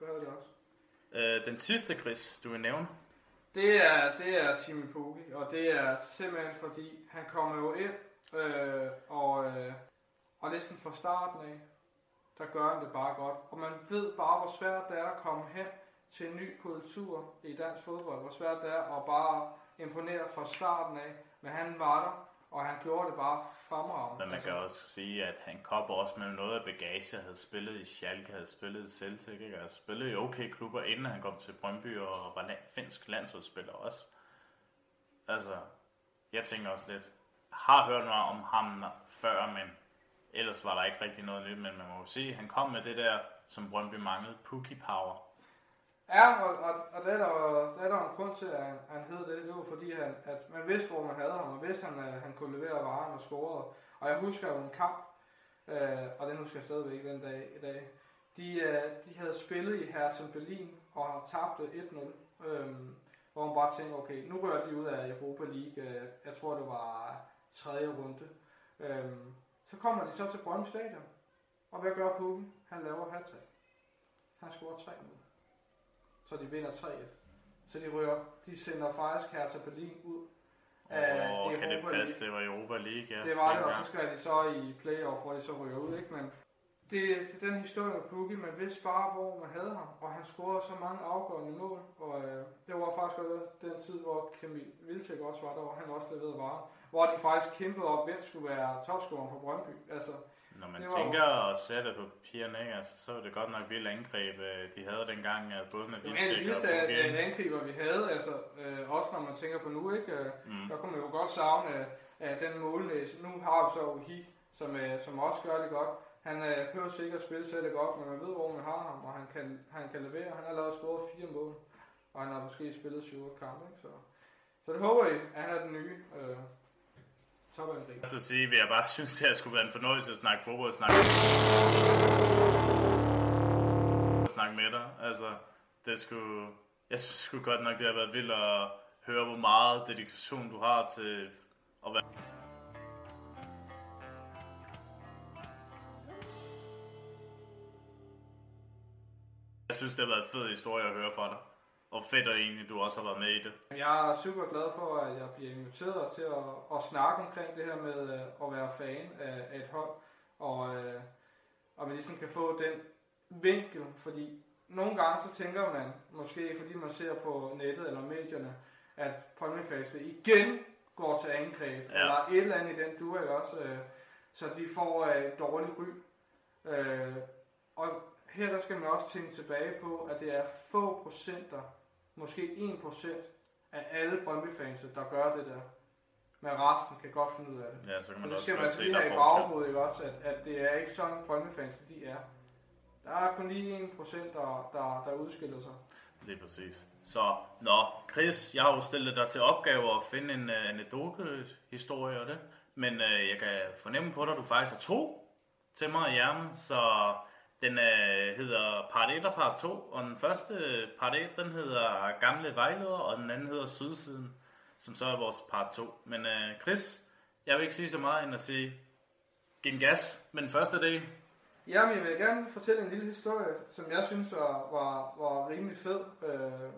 det er det også. Øh, den sidste, Chris, du vil nævne? Det er, det er Jimmy Pukki, og det er simpelthen fordi, han kommer jo ind, øh, og, øh, og næsten fra starten af, der gør han det bare godt. Og man ved bare, hvor svært det er at komme hen til en ny kultur i dansk fodbold. Hvor svært det er at bare imponere fra starten af. Men han var der, og han gjorde det bare fremragende. Men man kan også sige, at han kom også med noget af bagage, havde spillet i Schalke, havde spillet i Celtic, ikke? og spillet i okay klubber, inden han kom til Brøndby og var finsk landsholdsspiller også. Altså, jeg tænker også lidt, har hørt noget om ham før, men ellers var der ikke rigtig noget nyt, men man må jo sige, at han kom med det der, som Brøndby manglede, Pookie Power. Ja, og, og, og det er der, jo- det er der en grund til, at han, hed det. Det var fordi, han, at man vidste, hvor man havde ham, og vidste, at han, øh, han kunne levere varen og score. Og jeg husker jo en kamp, øh, og den husker jeg stadigvæk den dag i dag. De, øh, de havde spillet i Herzen Berlin og tabte 1-0. Øh, hvor man bare tænkte, okay, nu rører de ud af Europa League. Øh, jeg tror, det var tredje runde. Øh, så kommer de så til Brøndby Stadion. Og hvad gør Pugge? Han laver hat Han scorer 3 mål så de vinder 3-1. Så de rører, de sender faktisk Hertha Berlin ud af Og kan det passe, League. det var Europa League, ja. Det var det, og så skal de så i playoff, hvor de så ryger ud, ikke? Men det, det er den historie med Pukki, man vidste bare, hvor man havde ham, og han scorede så mange afgørende mål, og øh, det var faktisk også den tid, hvor Kamil Vilcek også var der, hvor han også leverede varer, hvor de faktisk kæmpede op, hvem skulle være topscorer for Brøndby. Altså, Når man Det var- tænker og ser det på papirerne, ikke, altså, så var det godt nok vildt angreb, øh, de havde dengang, øh, både med det af Vilcek og vildeste Pugge. øh, angriber, vi havde, altså, øh, også når man tænker på nu, ikke? Øh, Mm. Der kunne man jo godt savne af, af den målnæse. Nu har vi så Uhi, som, øh, som også gør det godt. Han øh, behøver sikkert spille selv det godt, men man ved, hvor man har ham, og han kan, han kan levere. Han har lavet scoret fire mål, og han har måske spillet syv kampe. Ikke? Så, så det håber jeg, at han er den nye øh, topangriber. Først at sige, at jeg bare synes, det her skulle være en fornøjelse at snakke fodbold, snakke, snakke med dig. Altså, det skulle, jeg synes sgu godt nok, det har været vildt at høre, hvor meget dedikation du har til at være Jeg synes, det har været en fed historie at høre fra dig. Og fedt at egentlig, du også har været med i det. Jeg er super glad for, at jeg bliver inviteret til at, at snakke omkring det her med øh, at være fan af, af et hold, og, øh, og man ligesom kan få den vinkel, fordi nogle gange så tænker man, måske fordi man ser på nettet eller medierne, at Palmefaste igen går til angreb, Ja. eller et eller andet i den du ikke også, øh, så de får øh, et dårligt ry. Øh, og her der skal man også tænke tilbage på, at det er få procenter, måske 1 procent af alle Brøndby-fans, der gør det der. Men resten kan godt finde ud af det. Ja, så kan Og man det også skal man altså se, lige der have er i baghovedet, ikke også? At, at det er ikke sådan, Brøndby-fans de er. Der er kun lige 1 procent, der, der, der udskiller sig. Lige præcis. Så, nå, Chris, jeg har jo stillet dig til opgave at finde en uh, anekdote-historie og det. Men uh, jeg kan fornemme på dig, at du faktisk har to til mig i hjernen. Så den uh, hedder part 1 og part 2. Og den første part 1, den hedder Gamle Vejleder, og den anden hedder Sydsiden, som så er vores part 2. Men uh, Chris, jeg vil ikke sige så meget end at sige, giv en gas med den første del. Jamen, jeg vil gerne fortælle en lille historie, som jeg synes var, var, var rimelig fed. Øh,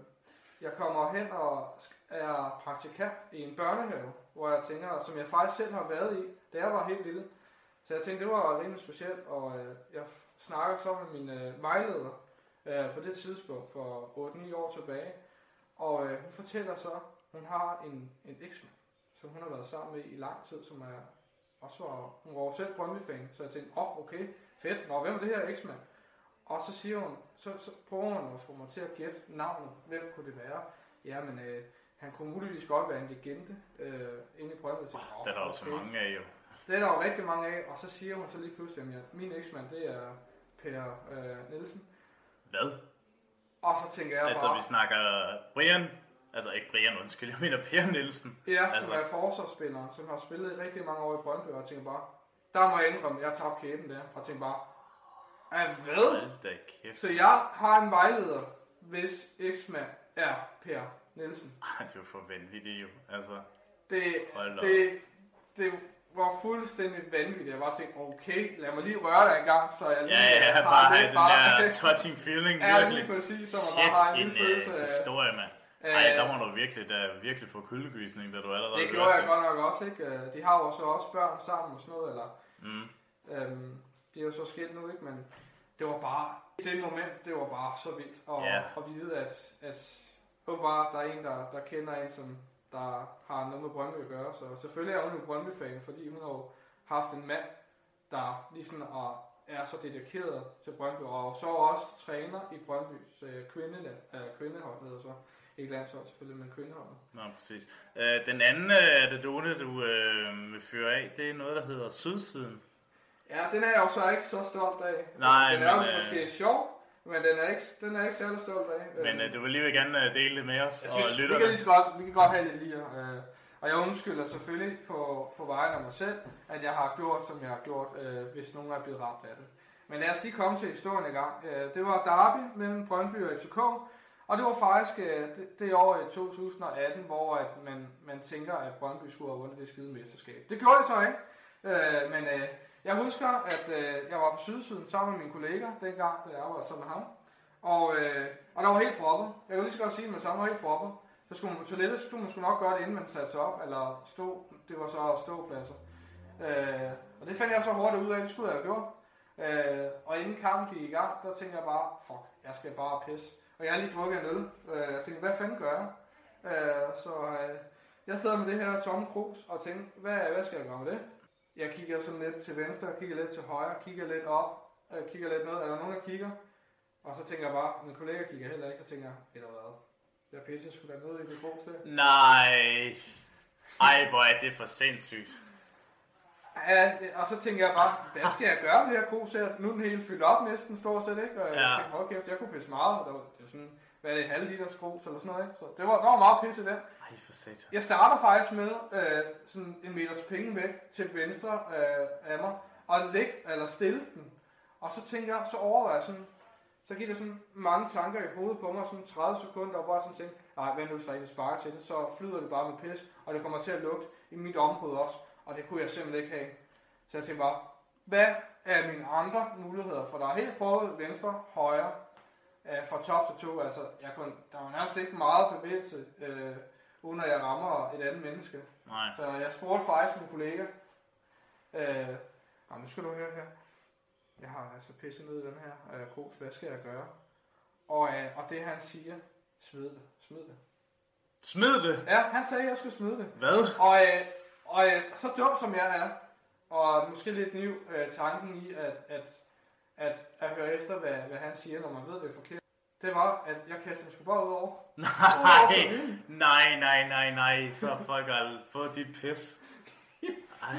Jeg kommer hen og er praktikant i en børnehave, hvor jeg tænker, som jeg faktisk selv har været i, da jeg var helt lille. Så jeg tænkte, det var rimelig specielt, og øh, jeg snakker så med min øh, vejleder øh, på det tidspunkt for 8-9 år tilbage. Og øh, hun fortæller så, hun har en, en eksmand, som hun har været sammen med i lang tid, som er også var, hun var selv Brøndby-fan, så jeg tænkte, åh, oh, okay, fedt, nå, hvem er det her eksmand? Og så siger hun, så, så prøver hun at få mig til at gætte navnet, hvem kunne det være? Jamen, øh, han kunne muligvis godt være en legende øh, inde i Brøndby. Tænkte, Det er der jo så mange af jo. Det er der jo rigtig mange af, og så siger hun så lige pludselig, at min eksmand, det er Per øh, Nielsen. Hvad? Og så tænker jeg Altså, bare, vi snakker Brian, altså ikke Brian, undskyld, jeg mener Per Nielsen. ja, altså- som er forsvarsspilleren, som har spillet i rigtig mange år i Brøndby, og jeg tænker bare, der må jeg indrømme, jeg tabte kæben der, og tænker bare, at hvad? Da kæft. Så jeg har en vejleder, hvis eksmand er Per Nielsen. Ej, det er jo for vanvittigt jo. Altså, Det, Hold det, det var fuldstændig vanvittigt. Jeg bare tænkte, okay, lad mig lige røre dig en gang, så jeg lige ja, ja, har bare have den der touching feeling, (laughs) Ja, virkelig. lige præcis, så man Shit, bare har en en lille følelse uh, af... historie, mand. Øh, Ej, der må du virkelig, da, virkelig få kuldegysning, da du allerede Det gjorde jeg godt nok også, ikke? Øh, De har jo så også børn sammen og sådan noget, eller... Mm. Øhm, det er jo så skilt nu, ikke? Men det var bare... I det moment, det var bare så vildt at, Ja. at vide, at, at åbenbart der er en, der, der kender en, som der har noget med Brøndby at gøre. Så selvfølgelig er hun jo Brøndby-fan, fordi hun har jo haft en mand, der lige sådan er, er så dedikeret til Brøndby, og så også træner i Brøndbys øh, kvinde, øh, kvindehold, hedder så. Ikke landshold selvfølgelig, men kvindeholdet. Nå, præcis. Øh, den anden øh, anekdote, du øh, vil føre af, det er noget, der hedder Sydsiden. Ja, den er jeg jo så ikke så stolt af. Nej, den er jo men, øh, måske sjov, men den er ikke, den er ikke særlig stolt af. Men øh, du vil lige gerne øh, dele det med os jeg og synes, vi kan lige så godt, vi kan godt have det lige. Øh, og jeg undskylder selvfølgelig på, på vejen af mig selv, at jeg har gjort, som jeg har gjort, øh, hvis nogen er blevet ramt af det. Men lad os lige komme til historien i gang. Øh, det var derby mellem Brøndby og FCK, og det var faktisk øh, det, det år i 2018, hvor at man, man tænker, at Brøndby skulle have vundet det skide mesterskab. Det gjorde det så ikke, øh, men øh, jeg husker, at øh, jeg var på Sydsiden sammen med min kollega, dengang, da jeg var sammen med ham. Og, øh, og der var helt proppet. Jeg kan lige så godt sige, at man sammen var helt proppet. Så skulle man på toilettet, så skulle man sgu nok gøre det, inden man satte sig op, eller stå. Det var så ståpladser. Øh, og det fandt jeg så hurtigt ud af, det skulle jeg have gjort. Øh, og inden kampen gik i gang, der tænkte jeg bare, fuck, jeg skal bare pisse. Og jeg har lige drukket en øl. Øh, jeg tænkte, hvad fanden gør jeg? Øh, så øh, jeg sad med det her tomme krus og tænkte, hvad, hvad skal jeg gøre med det? Jeg kigger sådan lidt til venstre, kigger lidt til højre, kigger lidt op, øh, kigger lidt ned. Er der nogen, der kigger? Og så tænker jeg bare, min kollega kigger heller ikke, og tænker, du hvad? Jeg pisser sgu da ned i det der. Nej. Ej, hvor er det for sindssygt. Ja, og så tænker jeg bare, hvad skal jeg gøre med det her her? Nu er den helt fyldt op næsten, stort set, ikke? Og jeg Ja. tænkte, hold kæft, jeg kunne pisse meget. og Det var, det var sådan, hvad er det, halv liters krus eller sådan noget, ikke? Så det var, der var meget pisse i den. Ej, for satan. Jeg starter faktisk med øh, sådan en meters penge væk til venstre øh, af mig, og læg, eller stille den. Og så tænker jeg, så overvejer jeg sådan, så giver det sådan mange tanker i hovedet på mig, sådan 30 sekunder, og bare sådan tænker, nej, vent nu, der ikke sparker til det, så flyder det bare med pis, og det kommer til at lugte i mit område også, og det kunne jeg simpelthen ikke have. Så jeg tænkte bare, hvad er mine andre muligheder? For der er helt prøvet venstre, højre, øh, fra top til to. Altså, jeg kunne, der var nærmest ikke meget bevægelse, øh, uden at jeg rammer et andet menneske. Nej. Så jeg spurgte faktisk min kollega, øh, "Nå, nu skal du høre her. Jeg har altså pisset ned i den her øh, krus, hvad skal jeg gøre? Og, øh, og det han siger, smid det, smid det. Smid det. Ja, han sagde, at jeg skulle smide det. Hvad? Og, øh, og øh, så dum som jeg er, og måske lidt ny øh, tanken i, at, at, at, at høre efter, hvad, hvad han siger, når man ved, det er forkert. Det var, at jeg kastede sgu bare ud over. (laughs) Nej, nej, nej, nej, nej. Så folk har fået dit pis. Ej.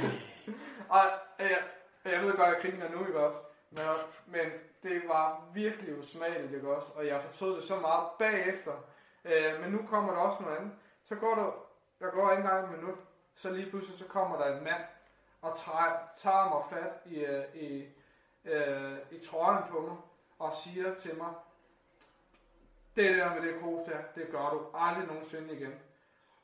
Og jeg, jeg ved godt, at jeg griner nu, ikke også? Men, men det var virkelig usmageligt, ikke også? Og jeg fortrød det så meget bagefter. Øh, men nu kommer der også noget andet. Så går der, der går ikke engang en minut, så lige pludselig så kommer der en mand og tager, tager mig fat i, øh, i, øh, i trøjen på mig og siger til mig, det der med det kos der, det gør du aldrig nogensinde igen.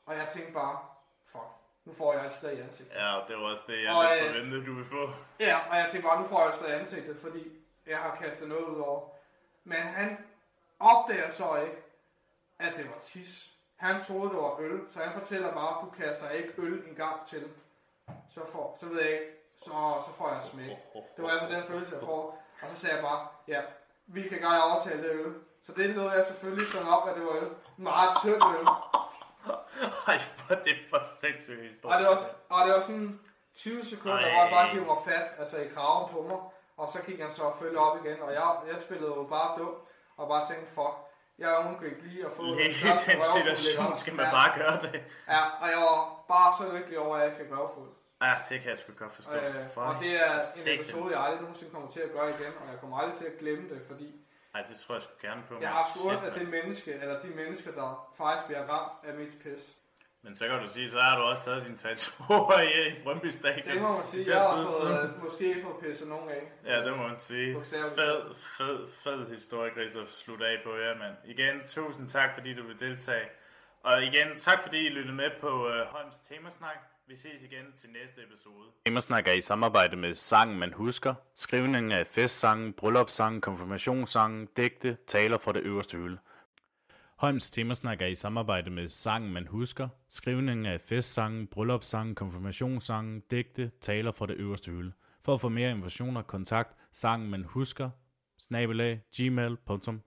Og jeg tænkte bare, fuck, nu får jeg et slag i ansigtet. Ja, det var også det, jeg Og, øh, forventede, du ville få. Ja, og jeg tænkte bare, nu får jeg et slag i ansigtet, fordi jeg har kastet noget ud over. Men han opdager så ikke, at det var tis. Han troede, det var øl, så han fortæller bare, du kaster ikke øl en gang til. Så, får, så ved jeg ikke, så, så får jeg smæk. Det var i hvert fald den følelse, jeg får. Og så sagde jeg bare, ja, vi kan godt aftale det øl. Så det nåede jeg selvfølgelig sådan op, at det var øl. Meget tynd øl. Ej, for det er for sindssygt historie. Og det var, og det var sådan 20 sekunder, Ej. hvor han bare giver mig fat, altså i kraven på mig. Og så gik han så og følge op igen, og jeg, jeg spillede jo bare dum, og bare tænkte, fuck, jeg undgik lige at få første den røvfuld, situation ikke? skal man bare gøre det. Ja, og jeg var bare så lykkelig over, at jeg fik røvfuld. Ja, det kan jeg sgu godt forstå. Øh, For og det er en episode, jeg aldrig nogensinde kommer til at gøre igen, og jeg kommer aldrig til at glemme det, fordi Ej, det tror jeg sgu gerne på. jeg har af mand. det menneske, eller de mennesker, der faktisk bliver ramt af mit pis. Men så kan du sige, så har du også taget din tattoo i Brøndby Stadion. Det må man sige, jeg har fået, øh, måske fået pisset nogen af. Ja, det må man sige. Fed, fed, fed historie, Chris, at slutte af på jer, mand. Igen, tusind tak, fordi du vil deltage. Og igen, tak fordi I lyttede med på uh, Holms Temasnak. Vi ses igen til næste episode. Gamersnak er i samarbejde med Sangen Man Husker, skrivningen af festsange, bryllupssangen, konfirmationssange, digte, taler fra det øverste hylde. Holms Temasnak er i samarbejde med Sangen Man Husker, skrivningen af festsange, bryllupssangen, konfirmationssange, digte, taler fra det øverste hylde. For at få mere informationer, kontakt, sangen man husker, snabelag, gmail.com.